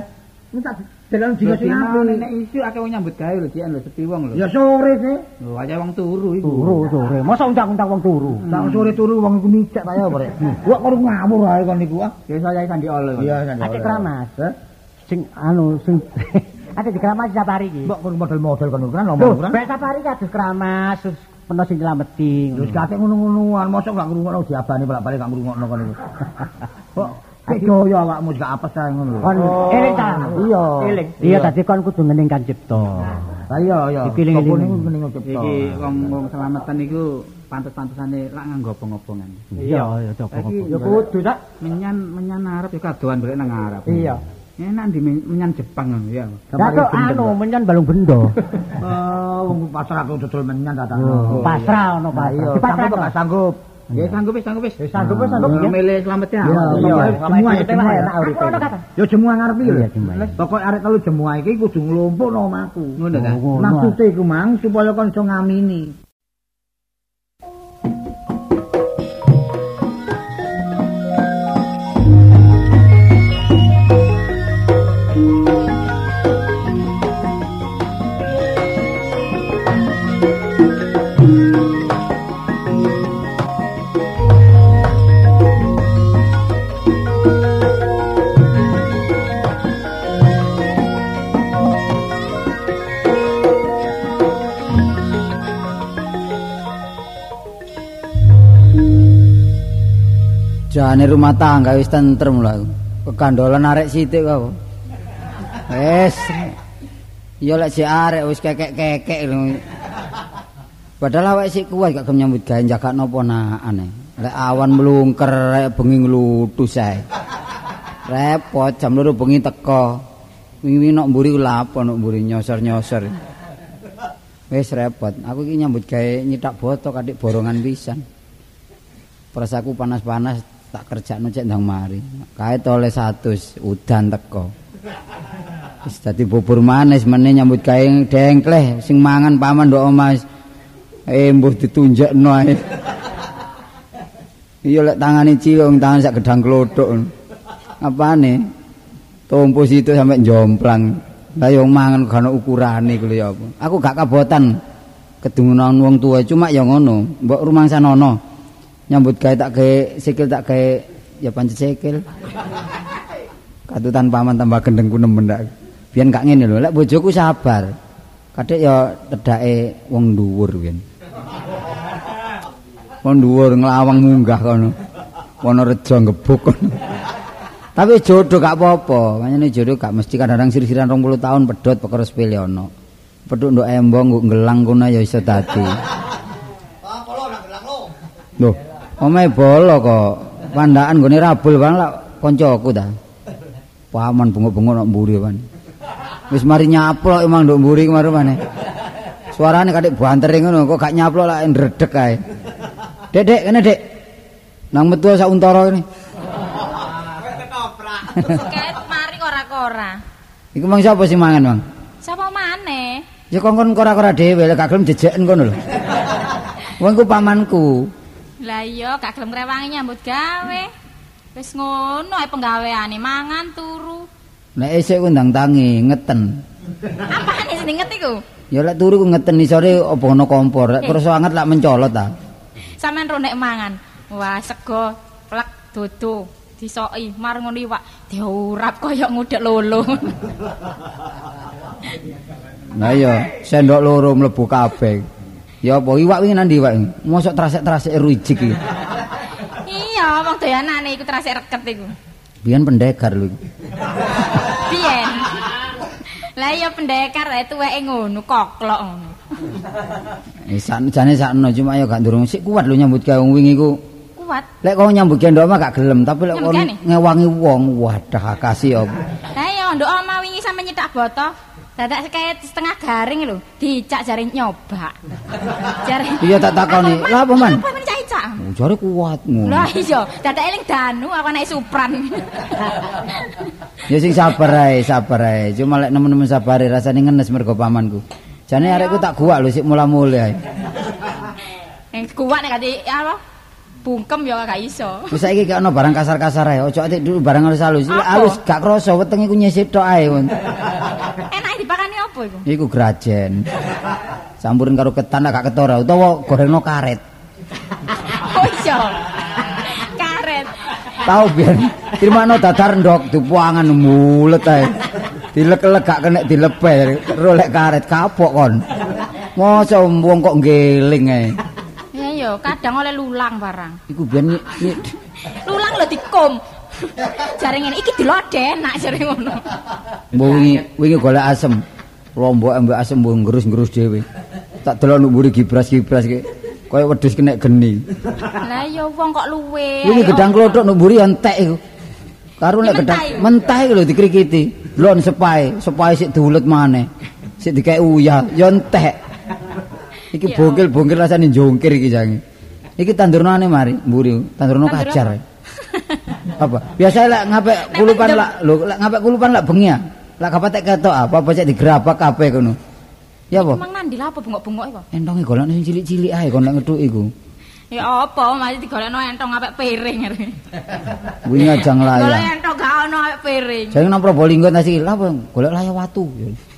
Speaker 4: minta dalan dina sing apik.
Speaker 3: nek isu akeh wong nyambut gawe lho, jian lho sepi wong lho.
Speaker 4: Ya sore sih.
Speaker 3: Lho, aja wong turu iku.
Speaker 2: Turu sore. Masa undang-undang wong turu.
Speaker 4: Sak sore turu wong iku nicek ta ya, Rek. Gua kok ngawur ae kon niku ah.
Speaker 3: Ya saya sandi oleh.
Speaker 4: Iya, kan.
Speaker 2: Ate keramas.
Speaker 4: Heh?
Speaker 2: Sing anu sing Ate di keramas setiap hari iki.
Speaker 4: Mbok kon model-model kan
Speaker 2: Loh,
Speaker 4: ngomong kan.
Speaker 2: ben setiap hari kados keramas penuh sing nylameti.
Speaker 4: Terus kate ngono-ngonoan, mosok gak ngrungokno diabani bolak-balik gak ngrungokno kon niku. Kok Kaya awakmu gak apes ae ngono lho.
Speaker 2: Kon eling ta?
Speaker 4: Iya.
Speaker 1: Eling.
Speaker 2: Iya, tadi kon kudu ngeningkan cipta.
Speaker 4: Lah iya iya.
Speaker 2: Iki
Speaker 4: niku mending cipta.
Speaker 3: Iki wong wong selamatan iku pantes-pantesane lak nganggo obong-obongan.
Speaker 2: Iya, iya coba.
Speaker 3: Lagi
Speaker 1: Ya kudu tak.
Speaker 3: menyan menyan Arab ya kadoan balik nang Arab.
Speaker 1: Iya.
Speaker 3: Enak di men- menyan Jepang ya.
Speaker 2: Kok anu menyan balung bendo.
Speaker 4: Oh, wong pasar aku dodol menyan ta.
Speaker 2: Oh, pasrah ono
Speaker 4: Pak.
Speaker 2: pasrah.
Speaker 4: Iya,
Speaker 2: pasrah
Speaker 4: sanggup
Speaker 2: kok.
Speaker 4: gak sanggup.
Speaker 3: Ya sanggup wis sanggup wis.
Speaker 1: Sanggup wis sanggup.
Speaker 3: Wong milih selametnya.
Speaker 4: Iya,
Speaker 1: Iya,
Speaker 4: semua ya semua ya.
Speaker 1: enak uripe.
Speaker 2: Kata.
Speaker 4: Yo semua ngarep iki lho. Pokoke arek telu jemuah iki kudu nglumpukno omahku.
Speaker 3: Ngono ta.
Speaker 2: Oh.
Speaker 4: Maksude iku mang supaya iso ngamini.
Speaker 5: Jane rumah tangga wis tentrem lho aku. Kekandolan arek sithik kok. Wes. Ya lek sik arek wis kekek-kekek. Padahal awake sik kuat gak gelem nyambut gawe jaga napa nakane. Lek awan mlungker rek bengi nglutus ae. Repot jam loro bengi teko. Wingi nok mburi lapo nok mburi nyosor-nyosor. Wis repot. Aku iki nyambut gawe nyitak boto katik borongan pisan. Perasaku panas-panas tak kerjakno cek ndang mari. Kae oleh 100 udan teko. Wis dadi bubur manis meneh nyambut gawe dengkleh sing mangan paman ndok omah. Eh mbuh ditunjukno ae. Iya lek tangane ciung, tangan sak gedang klothok. Apane? Tumpus itu sampai jomplang. Lah yo mangan ono ukurane kuwi apa. Aku gak kabotan kedungunan wong tua cuma ya ngono. Mbok rumangsa nono. Nyambut gawe tak gawe sikil tak gawe ya pancet sikil. Katutan paman tambah gendengku nemen ndak. Biyen gak ngene lho, lek bojoku sabar. Kadek ya tedake wong dhuwur biyen. Wong dhuwur nglawang munggah kono. Wono rejo ngebuk kono. Tapi jodoh gak apa-apa. Makanya jodoh gak mesti kadang-kadang sir-siran 20 tahun pedot perkara sepele ono. Pedut nduk embong nggo ngelang kono ya iso dadi. Loh, omahe bolo kok. Pandakan gone rabul kan lak kancaku ta. Paman bengok-bengok nok mburi kan. Wis mari nyaplok emang nduk mburi kemarin maneh. Suarane kadek bantering ngono kok gak nyaplok lak ndredeg kae. Dek, dek, kene dek. Nang metu sak untara ini.
Speaker 6: Ket mari ora-ora.
Speaker 5: Iku mang sapa sing mangan, Mang?
Speaker 6: Sapa maneh?
Speaker 5: Ya kongkon kora-kora dhewe lek gak gelem jejeken kono lho. Wong ku pamanku.
Speaker 6: Lah iya gak gelem ngrewangi nyambut gawe. Wis ngono ae penggaweane mangan turu.
Speaker 5: Nek esuk ku ndang tangi ngeten.
Speaker 6: Apane sing nget iku?
Speaker 5: Ya lek turu ku ngeten isore apa ana kompor. Lek kerasa anget lak mencolot ta.
Speaker 6: Sampeyan ro nek mangan. Wah, sego, plek, dudu, disoki, mar ngono iwak, diurap kaya ngudek lolo.
Speaker 5: Nah iya, sendok loro mlebu kabeh. Ya apa iwak wingi nang ndi iwak? Mosok trasek-trasek ruijik iki.
Speaker 6: iya, wong doyanane iku terasik reket iku.
Speaker 5: Biyen pendekar lho. iku.
Speaker 6: Biyen. Lah iya pendekar ae tuweke ngono, koklok ngono.
Speaker 5: Eh sak jane sakno cuma ya gak durung sik kuat lho nyambut gawe wong wingi ku.
Speaker 6: Kuat.
Speaker 5: Lek kok nyambut gawe ndok gak gelem, tapi lek kon ngewangi wong, wadah kasih apa.
Speaker 6: Lah iya nduk oma wingi sampe nyetak boto. Dadak kayak setengah garing lho, dicak jare nyoba. Jare
Speaker 5: Iya tak takoni, lha apa man?
Speaker 6: Apa men cak?
Speaker 5: Oh, jare kuat ngono.
Speaker 6: Lah iya, dadak eling danu apa naik supran.
Speaker 5: Ya sing sabar ae, sabar ae. Cuma lek nemen-nemen sabare rasane ngenes mergo pamanku. Jane arekku tak guak lho sik mula-mula ae.
Speaker 6: Yang kuat nek kate apa? Bungkem ya gak iso.
Speaker 5: Wis saiki gak ono barang kasar-kasar ae. Ojo atik dulu barang halus halus. Gak krasa wetenge ku nyisip tok ae.
Speaker 6: Apa iku?
Speaker 5: Iku grajen. Campurin karo ketan gak ketara utawa gorengno karet.
Speaker 6: Oh iya. Karet.
Speaker 5: Tahu biyen terima dadar ndok dipuangan mulet ae. Dilek-lek gak kena dilepe rolek karet kapok kon. Mosok wong kok ngeling ae.
Speaker 6: Ya iya, kadang oleh lulang barang.
Speaker 5: Iku biyen
Speaker 6: Lulang lho dikum. Jare ngene iki dilode enak jare ngono.
Speaker 5: wingi wingi golek asem. Lombok ambek asem mbok ngerus-ngerus dhewe. Tak delok nuk mburi gibras-gibras ki. Kaya wedhus kena geni.
Speaker 6: Lah iya wong kok luwe. Ayo.
Speaker 5: gedang klothok nuk mburi ya entek iku. Karo nek gedang
Speaker 6: mentah iku.
Speaker 5: lho dikrikiti. Lon sepae, sepae sik diulet maneh. Sik dikek uyah, ya entek. Iki
Speaker 6: Ya.
Speaker 5: bongkil-bongkil rasane jongkir iki jange. Iki tandurnane mari, mburi, tandurno
Speaker 6: Tandur
Speaker 5: kajar.
Speaker 6: apa?
Speaker 5: Biasa lek
Speaker 6: Nek
Speaker 5: kulupan lak lho, lek ngapek kulupan lak bengi ya. Lek kapatek ketok apa apa cek digerabak kabeh kono. Ya apa?
Speaker 6: Emang nandi lah apa bengok-bengok iku?
Speaker 5: Entonge golekno sing cilik-cilik ae kon nek ngethuk iku.
Speaker 6: Ya apa, masih digolekno entong apik piring ngene.
Speaker 5: Wingi aja
Speaker 6: Golek
Speaker 5: nglayang.
Speaker 6: entong gak ono apik piring.
Speaker 5: Jangan nang Probolinggo ta sih, lha apa golek layang watu.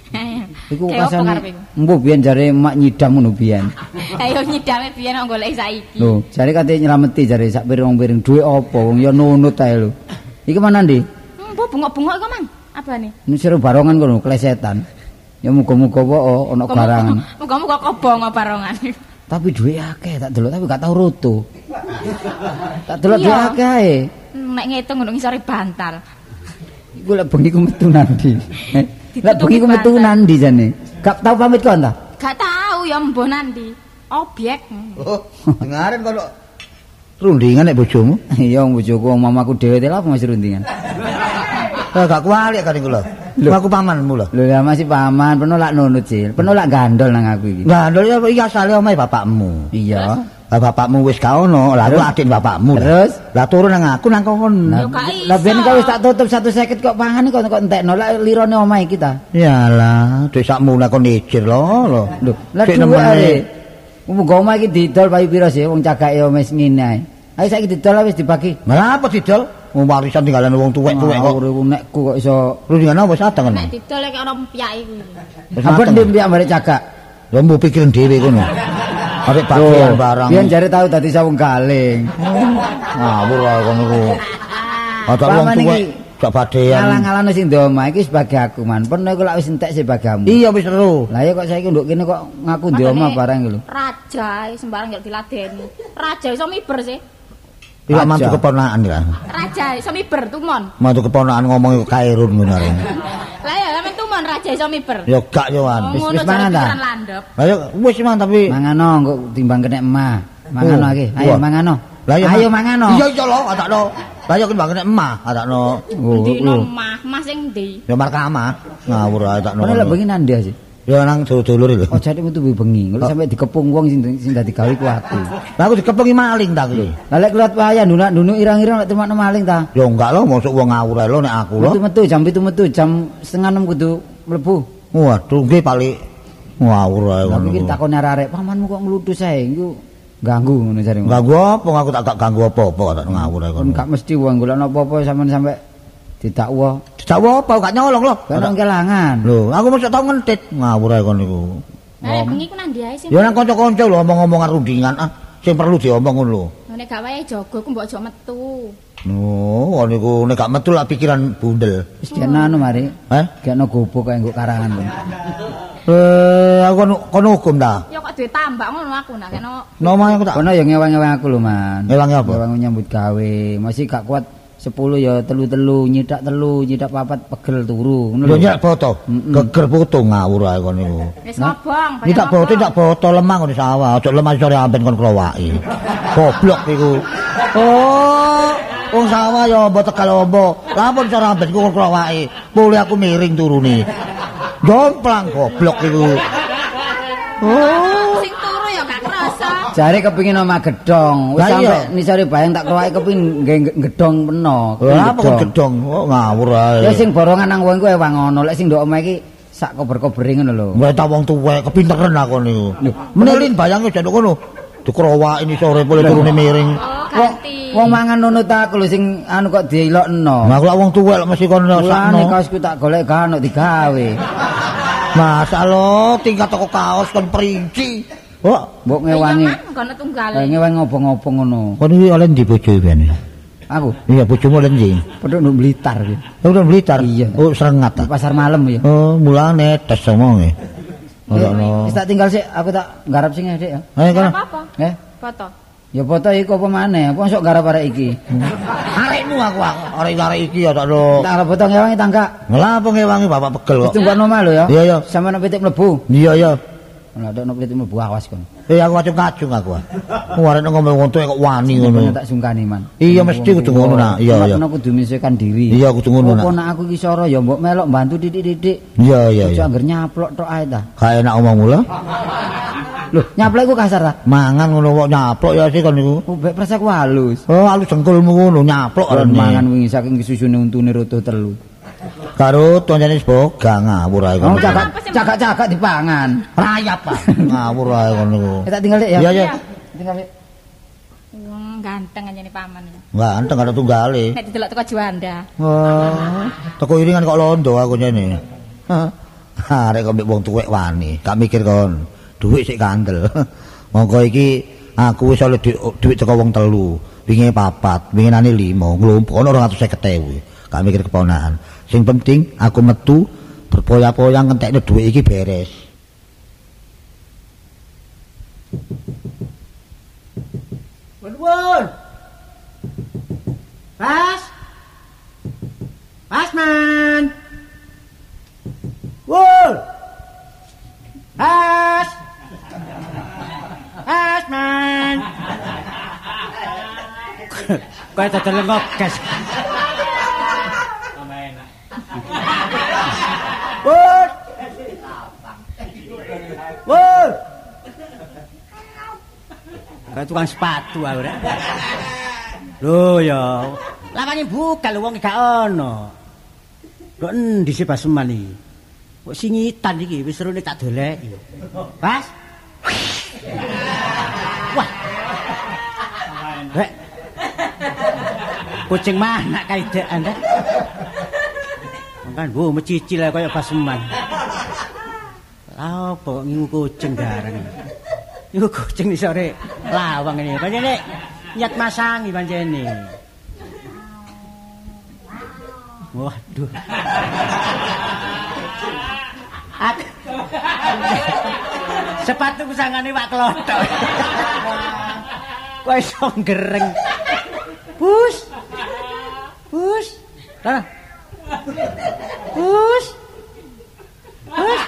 Speaker 5: Iku
Speaker 6: apa
Speaker 5: rasane
Speaker 6: iku?
Speaker 5: embuh biyen jare mak nyidam ngono biyen.
Speaker 6: Ayo nyidame biyen kok golek saiki.
Speaker 5: Lho, jare kate nyelameti jare sak piring-piring duwe apa wong ya nunut ae lho. Iki mana ndi?
Speaker 6: Bu bengok-bengok iku, Mang. Apane?
Speaker 5: Ini seru barongan kono klesetan. Ya muga-muga wae ana garangan.
Speaker 6: Muga-muga kobong barongan.
Speaker 5: Tapi duwe akeh tak delok tapi gak tau roto. Tak delok duwe akeh ae.
Speaker 6: Nek ngitung ngono ngisore bantal.
Speaker 5: Iku lek bengi ku metu nandi. Lek bengi ku metu nandi jane. Gak tau pamit kon ta?
Speaker 6: Gak tahu ya mbah nandi. Objek.
Speaker 4: Oh, dengaren kono rundingan nek bojomu.
Speaker 5: Iya wong bojoku wong mamaku dhewe teh lha apa masih rundingan.
Speaker 4: Eh gak kualik kan iku lho. Aku pamanmu lho.
Speaker 5: Lho ya masih paman, peno lak nunut sih. Peno lak gandol nang aku iki.
Speaker 4: Lah lho ya iki asale omahe bapakmu.
Speaker 5: Iya.
Speaker 4: Lah bapakmu wis ka ono, lah aku adik bapakmu. lah.
Speaker 5: Terus?
Speaker 4: lah turun nang aku nang
Speaker 6: gak iso.
Speaker 5: Lah ben kok wis tak tutup 150 kok pangan kok kok entekno lak lirone omahe kita.
Speaker 4: Yalah, dhuwit sakmu nak kon ijir lho lho.
Speaker 5: Lho, lah are. Muga omah iki didol payu pira sih wong cagake wis ngene ae. Ayo saiki didol wis dibagi.
Speaker 4: Lah apa didol? Wong warisan tinggalan wong tuwek-tuwek kok.
Speaker 5: Iku nekku kok iso.
Speaker 4: Rundingan apa sateng
Speaker 6: Nek
Speaker 4: ngono?
Speaker 6: didol lek ana empyake kuwi.
Speaker 4: Wis
Speaker 5: Apa ndim piak barek cagak.
Speaker 4: Lah mbok pikirin dhewe kono. Arek bagian barang.
Speaker 5: Biyen jare tau dadi sawung galing.
Speaker 4: ngawur ae kono ku. Ada wong tuwek gak badean.
Speaker 5: Ngalang-alane sing ndok omah iki sebagai aku man. Peno iku lak wis entek sih bagamu.
Speaker 4: Iya wis seru.
Speaker 5: Lah ya kok saiki nduk kene kok ngaku ndok omah barang iki lho.
Speaker 6: Raja sembarang gak diladeni. Raja iso miber sih.
Speaker 4: Iya mantu keponakan ya.
Speaker 6: Raja iso miber tumon.
Speaker 4: Mantu keponakan ngomong iku kairun ngono arek.
Speaker 6: Lah ya sampean tumon raja iso miber.
Speaker 4: Ya gak yo an.
Speaker 5: Wis-
Speaker 6: Ngono
Speaker 5: wis mangan ta?
Speaker 4: Lah yo wis man tapi
Speaker 5: Mangano kok timbang kena emah. Mangano
Speaker 4: Oh,
Speaker 5: iki. Ayo
Speaker 4: wah.
Speaker 5: mangano.
Speaker 4: Lah ya
Speaker 5: Ayo mangano.
Speaker 4: Iya iya lho, adakno. Lah yo kembangane emah, adakno.
Speaker 5: Oh,
Speaker 6: Dino
Speaker 5: oh.
Speaker 6: mah, mah sing ndi?
Speaker 4: Ya markamah. Ngawur ae adakno.
Speaker 5: Peno lek bengi nandi sih.
Speaker 4: Ya nang dulur lho.
Speaker 5: Oh jadi metu bengi. Kalau sampai dikepung wong sing sing dadi gawe ku aku.
Speaker 4: Lah aku dikepengi maling ta kuwi.
Speaker 5: Lah lek keluar wayah ndunak-ndunuk irang-irang lek temakno maling ta.
Speaker 4: Ya enggak lho, mosok wong ngawur lho nek aku lho.
Speaker 5: Metu-metu jam 7 metu jam setengah 6 kudu mlebu.
Speaker 4: Waduh, nggih paling ngawur ae
Speaker 5: Lah
Speaker 4: ngono.
Speaker 5: pikir takon arek pamanmu kok nglutus ae iku ganggu ngono jare.
Speaker 4: Ganggu apa aku tak gak ganggu apa-apa kok ngawur ae
Speaker 5: Kon
Speaker 4: kono.
Speaker 5: gak mesti wong golek apa-apa sampean sampe didakwa.
Speaker 4: Dijawab apa gak nyolong lho.
Speaker 5: Nang kelangan.
Speaker 4: Lho, aku mosok tau ngentit ngawur ae kono niku.
Speaker 6: Lah bengi ku nandi ae sih.
Speaker 4: Ya nang kanca-kanca lho omong-omongan rundingan ah sing perlu diomong ngono lho.
Speaker 6: Nek gak wayahe jaga ku mbok aja metu.
Speaker 4: Oh, ngono niku nek gak metu lah pikiran bundel.
Speaker 5: Wis kena anu mari.
Speaker 4: Heh?
Speaker 5: Gekno gobok kaya nggo karangan.
Speaker 4: Eh, aku kono kono hukum ta.
Speaker 6: Ya kok duwe tambak ngono aku nak kena
Speaker 4: Nomah aku tak.
Speaker 5: Kono ya ngewang-ngewang aku lho, Man.
Speaker 4: Ngewangi apa?
Speaker 5: Ngewang nyambut gawe. Masih gak kuat 10 ya telu-telu, nyidak telu, nyidak papat pegel turu. Ngono
Speaker 4: Lho nyek foto. Geger foto ngawur ae niku.
Speaker 6: wis ngobong.
Speaker 4: Ini tak foto, tak foto lemah ngono sawah. Ojo lemah sore amben kon krowaki. Goblok iku. Oh, wong sawah ya mbok tegal ombo. Lampun sore amben ku kon krowaki. Boleh aku miring turune. Jomplang goblok iku.
Speaker 6: Oh. Sing turu ya gak kerasa.
Speaker 5: Jare kepingin omah gedong. Wis
Speaker 4: Lah
Speaker 5: sampe nisare bayang tak kroake kepingin nggae gedong peno.
Speaker 4: Lah apa? Oh, ngawur ae.
Speaker 5: Ya sing borongan nang wong iku ewang ngono. Lek sing ndok omah iki sak kober-kobering ngono lho.
Speaker 4: Mbak ta wong tuwek kepinteran aku niku.
Speaker 5: Lho,
Speaker 4: Menelin bayange jane kono. Dikrowaki ini sore boleh turune miring.
Speaker 6: Oh,
Speaker 5: Wong wong mangan nunut aku lho sing anu kok dielokno.
Speaker 4: Aku lak wong tuwek lek mesti kono sakno.
Speaker 5: kaosku tak golek gak ono digawe.
Speaker 4: Masa lo tingkat toko kaos kon perinci. Oh,
Speaker 5: Mbok ngewangi.
Speaker 6: Kono tunggale.
Speaker 5: Lah ngewangi ngobong-ngobong ngono.
Speaker 4: kon iki oleh ndi bojo ben?
Speaker 5: Aku
Speaker 4: Iya, bojomu oleh ndi?
Speaker 5: pedhok nduk Blitar iki.
Speaker 4: Udah Blitar.
Speaker 5: Iya.
Speaker 4: Oh, serengat ta.
Speaker 5: pasar malam ya.
Speaker 4: Oh, mulane tes omonge. Ora ono.
Speaker 5: Wis tak tinggal sik, aku tak garap sing Dik ya.
Speaker 4: Ayo kono.
Speaker 6: apa-apa.
Speaker 5: Eh,
Speaker 6: Foto.
Speaker 5: ya foto iku apa maneh? Apa sok garap arek iki?
Speaker 4: Arekmu aku arek-arek iki ya tak lo.
Speaker 5: Tak garap foto ngewangi tangga.
Speaker 4: Ngelapo ngewangi bapak pegel kok.
Speaker 5: Tunggu omah lho ya.
Speaker 4: Iya, iya.
Speaker 5: Sama nek pitik mlebu.
Speaker 4: Iya, iya.
Speaker 5: Lah nek pitik mlebu awas kon.
Speaker 4: Eh aku kacung-kacung aku. Warek ngomong wong tuwek kok wani ngono.
Speaker 5: Tak sungkani man.
Speaker 4: Iya, mesti kudu ngono, nak. Iya, iya.
Speaker 5: Nek kudu menyesuaikan diri.
Speaker 4: Iya, kudu ngono, nak.
Speaker 5: Apa nak aku iki soro ya mbok melok bantu titik-titik.
Speaker 4: Iya, iya, iya.
Speaker 5: angger nyaplok tok ae ta.
Speaker 4: Kayak enak omongmu lho.
Speaker 5: Lho, nyaplok iku kasar ta?
Speaker 4: Mangan ngono kok nyaplok ya sih kon niku.
Speaker 5: Ubek presek ku halus.
Speaker 4: Oh, alus jengkulmu ngono nyaplok arene.
Speaker 5: mangan wingi saking susune untune roto telu.
Speaker 4: Karo toncane boga ngawur ae
Speaker 5: Oh,
Speaker 4: kon.
Speaker 5: cakak cakak-cakak dipangan.
Speaker 4: Rayap ah. ngawur ae kon niku.
Speaker 5: Eh, tak tinggal ya.
Speaker 4: Iya, iya.
Speaker 5: Tinggal.
Speaker 6: Wong ganteng aja nih paman.
Speaker 4: Ganteng ada tunggale.
Speaker 6: Nek didelok teko Juanda.
Speaker 4: Oh, teko iringan kok londo aku nyene. Hah. Arek kok mbek wong tuwek wani, gak mikir kon. Duit sik kandel. Monggo iki aku wis oleh duit teko wong telu. Wingi papat, winginane lima, nglumpuk ono 250.000. Gak mikir keponakan. sing penting aku metu berpoya-poya ngentekne dhuwit iki beres
Speaker 1: Nuwun. Pas. Pasman. Mas man Wul
Speaker 2: Mas Mas man Kau itu terlengok Wus. Wus. Kaya tukang sepatu aku rek. Lho ya, lawange buka lho wong gak ono. Kok endi sih Basman iki? Kok singitan iki wis serune tak doleki. Pas. Wah. Rek. Kucing mana kaide Anda? Kan bu mecicil kaya apa kok ngingu kucing garang. Ngingu kucing di sore lawang ini. Pancene nyat masangi pancene. Waduh. Aku Sepatu sangane Pak Klothok. Kok iso gereng. Bus. Bus. Lah. Bus. Bus.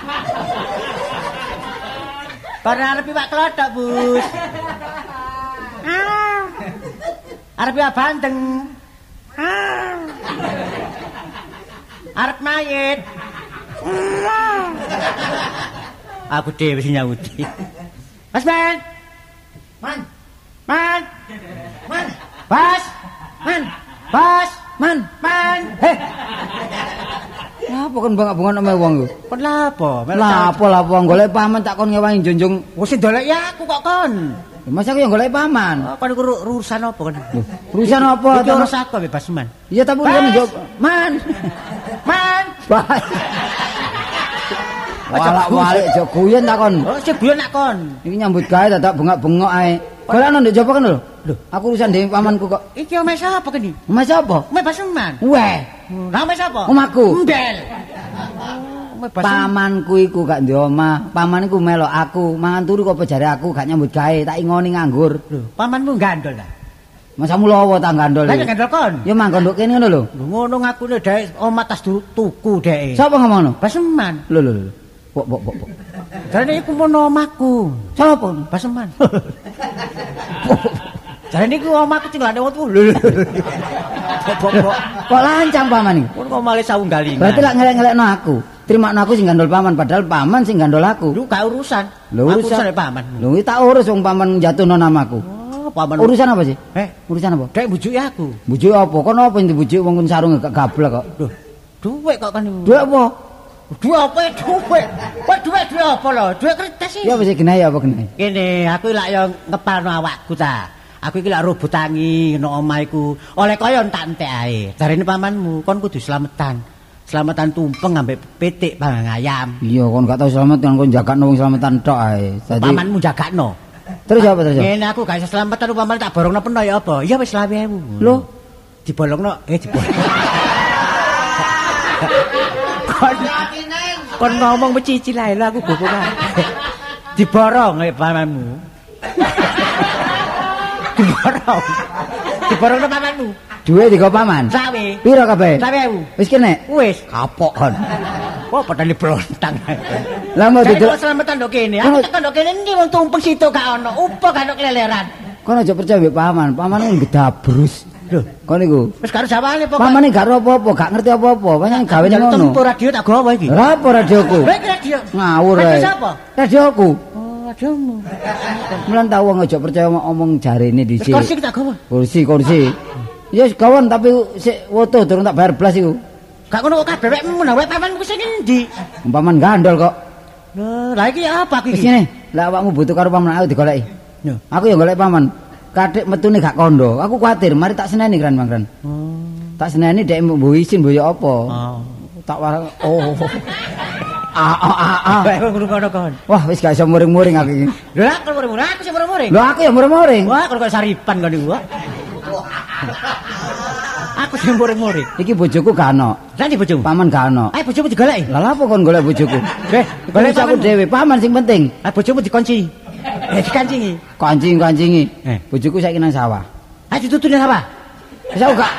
Speaker 2: Karena arep Pak Klothok, Bus. Ah. Arep ya banteng. Ah. Arep mayit. Aku dhewe sing nyawuti. Mas Man. Man. Man. Man. Bas. Man. Bas. Man. Man. Heh.
Speaker 5: Apa kon bangak-bangak nang wong ku?
Speaker 2: Kon lapo?
Speaker 5: Lah apa lah wong golek paman tak kon ngewangi jonjong.
Speaker 2: Wis ndolek ya aku kok kon.
Speaker 5: Masa aku yang golek paman.
Speaker 2: Oh, kon iku ru- urusan apa kon?
Speaker 5: Urusan apa?
Speaker 2: Iki urus aku bebas man.
Speaker 5: Iya tapi kan njawab. Man.
Speaker 2: Man.
Speaker 5: Bas. Walak walik aja guyon tak kon.
Speaker 2: Oh, sing guyon nak kon.
Speaker 5: Iki nyambut gawe dadak bengak-bengok ae. Golekno ndek jopo kan lho. Lho, aku urusan dhewe pamanku kok.
Speaker 2: Iki omeh sapa kene?
Speaker 5: Mas apa?
Speaker 2: Omeh Basuman.
Speaker 5: Weh,
Speaker 2: Lah omeh sapa?
Speaker 5: Omahku.
Speaker 2: Mbel. Omeh Basuman.
Speaker 5: pamanku iku gak ndek omah. Paman iku melok aku, mangan turu kok jare aku gak nyambut gawe, tak ingoni nganggur.
Speaker 2: Lho, pamanmu gandol ta?
Speaker 5: Masa mulowo tak gandol.
Speaker 2: Lah nek gandol kon.
Speaker 5: Ya manggon nduk kene ngono lho.
Speaker 2: Ngono ngakune dhek omah tas tuku dhek.
Speaker 5: Sapa ngono?
Speaker 2: Basuman.
Speaker 5: Lho lho lho. Pok pok pok. pok.
Speaker 2: Jarane iku mono omahku.
Speaker 5: Sapa?
Speaker 2: Basuman. Jarane iku omahku tinggalane wong tuwa.
Speaker 5: Kok lancang paman iki?
Speaker 2: Kok malih sawunggalingan.
Speaker 5: Berarti lak ngelek-ngelekno aku. Terimakno aku sing gandol paman padahal paman sing gandol aku.
Speaker 2: Lu gak urusan. Aku
Speaker 5: urusan
Speaker 2: paman.
Speaker 5: Iki tak urus wong paman jatuhno namaku.
Speaker 2: Oh, paman.
Speaker 5: Urusan apa sih?
Speaker 2: Eh,
Speaker 5: Urusan apa?
Speaker 2: dhek bujuki aku.
Speaker 5: Bujuk apa? Kono apa yang dibujuk wong kun sarung gak gablek kok.
Speaker 2: Lho, duwe kok kan.
Speaker 5: Duit apa?
Speaker 2: Duwe apa ya, duwe? Kok duwe duwe apa lho? Duwe kertas sih.
Speaker 5: Ya sih genai apa genai?
Speaker 2: Kene, aku lak yo ngepalno awakku ta. Aku iki lak robot tangi no omah iku. Oleh kaya tak entek ae. Jarene pamanmu, kon kudu slametan. Slametan tumpeng ambek pitik pangang ayam.
Speaker 5: Iya kon gak tau selamat kan kon jagakno wong selamatan tok ae. Dadi
Speaker 2: Pamanmu jagakno.
Speaker 5: terus apa terus?
Speaker 2: Ngene aku gak iso slametan umpama tak borongno peno ya apa? Ya wis 20.000.
Speaker 5: Lho,
Speaker 2: dibolongno eh dibolong. kon, kon ngomong becicil ae lho aku gopo kae. Diborong ae pamanmu. Diborong. Diborongno pamanmu.
Speaker 5: duit digo paman.
Speaker 2: Sawe.
Speaker 5: Piro kabeh?
Speaker 2: Sawe ewu.
Speaker 5: Wis kene.
Speaker 2: Wis.
Speaker 5: Kapok kon.
Speaker 2: Kok padahal blontang.
Speaker 5: Lah mau
Speaker 2: Dadi
Speaker 5: duduk
Speaker 2: selamatan ndok kene. Aku tekan ndok kene ndi wong tumpeng situ gak ono. Upo gak ono keleleran.
Speaker 5: kon aja percaya mbek paman. Paman iki gedabrus.
Speaker 2: Lho,
Speaker 5: Kon iku.
Speaker 2: wis karo jawane pokok.
Speaker 5: Paman iki gak apa-apa, gak ngerti apa-apa. Pancen gawe
Speaker 2: Jaluk
Speaker 5: ngono.
Speaker 2: tempo radio tak gawa iki.
Speaker 5: Ora apa radioku?
Speaker 2: Baik radio.
Speaker 5: Ngawur
Speaker 2: Radio
Speaker 5: ae.
Speaker 2: sapa?
Speaker 5: Radioku.
Speaker 2: Oh, radiomu.
Speaker 5: Mulan tau wong aja percaya omong- jarene
Speaker 2: Wis
Speaker 5: dhisik.
Speaker 2: kursi tak gawa.
Speaker 5: Kursi, kursi. Ya yes, kawan tapi sik foto durung tak bayar blas iku.
Speaker 2: Gak ngono kok kabeh wekmu nah wek pamanku sing endi?
Speaker 5: Paman gandol kok.
Speaker 2: Lho, lah iki apa
Speaker 5: Wis
Speaker 2: iki?
Speaker 5: ngene, lah awakmu butuh karo paman aku digoleki.
Speaker 2: Yo.
Speaker 5: Aku ya golek paman. Kadek metune gak kondo. Aku kuatir, mari tak seneni kran mangkran.
Speaker 2: Oh.
Speaker 5: Tak seneni dek mbok isin mbok apa.
Speaker 2: Oh.
Speaker 5: Tak war oh. Ah ah ah ah.
Speaker 2: Kok ngono kon.
Speaker 5: Wah, wis gak iso muring-muring aku iki.
Speaker 2: Lho, aku murmur, aku sing murmur.
Speaker 5: Lho aku ya muring-muring.
Speaker 2: Wah, kok kok saripan kon iku. wah. Aku sing murmur.
Speaker 5: Iki bojoku gak ono.
Speaker 2: Lah ndi bojomu?
Speaker 5: Paman gak ono.
Speaker 2: Ayo bojomu digoleki.
Speaker 5: Lah lha apa kon golek bojoku?
Speaker 2: Eh,
Speaker 5: Golek aku dhewe, paman sing penting.
Speaker 2: Ah bojomu dikunci. Eh dikancingi.
Speaker 5: Kancing-kancingi.
Speaker 2: Eh.
Speaker 5: Bojoku saiki nang sawah.
Speaker 2: Ah ditutune apa?
Speaker 5: Wis aku gak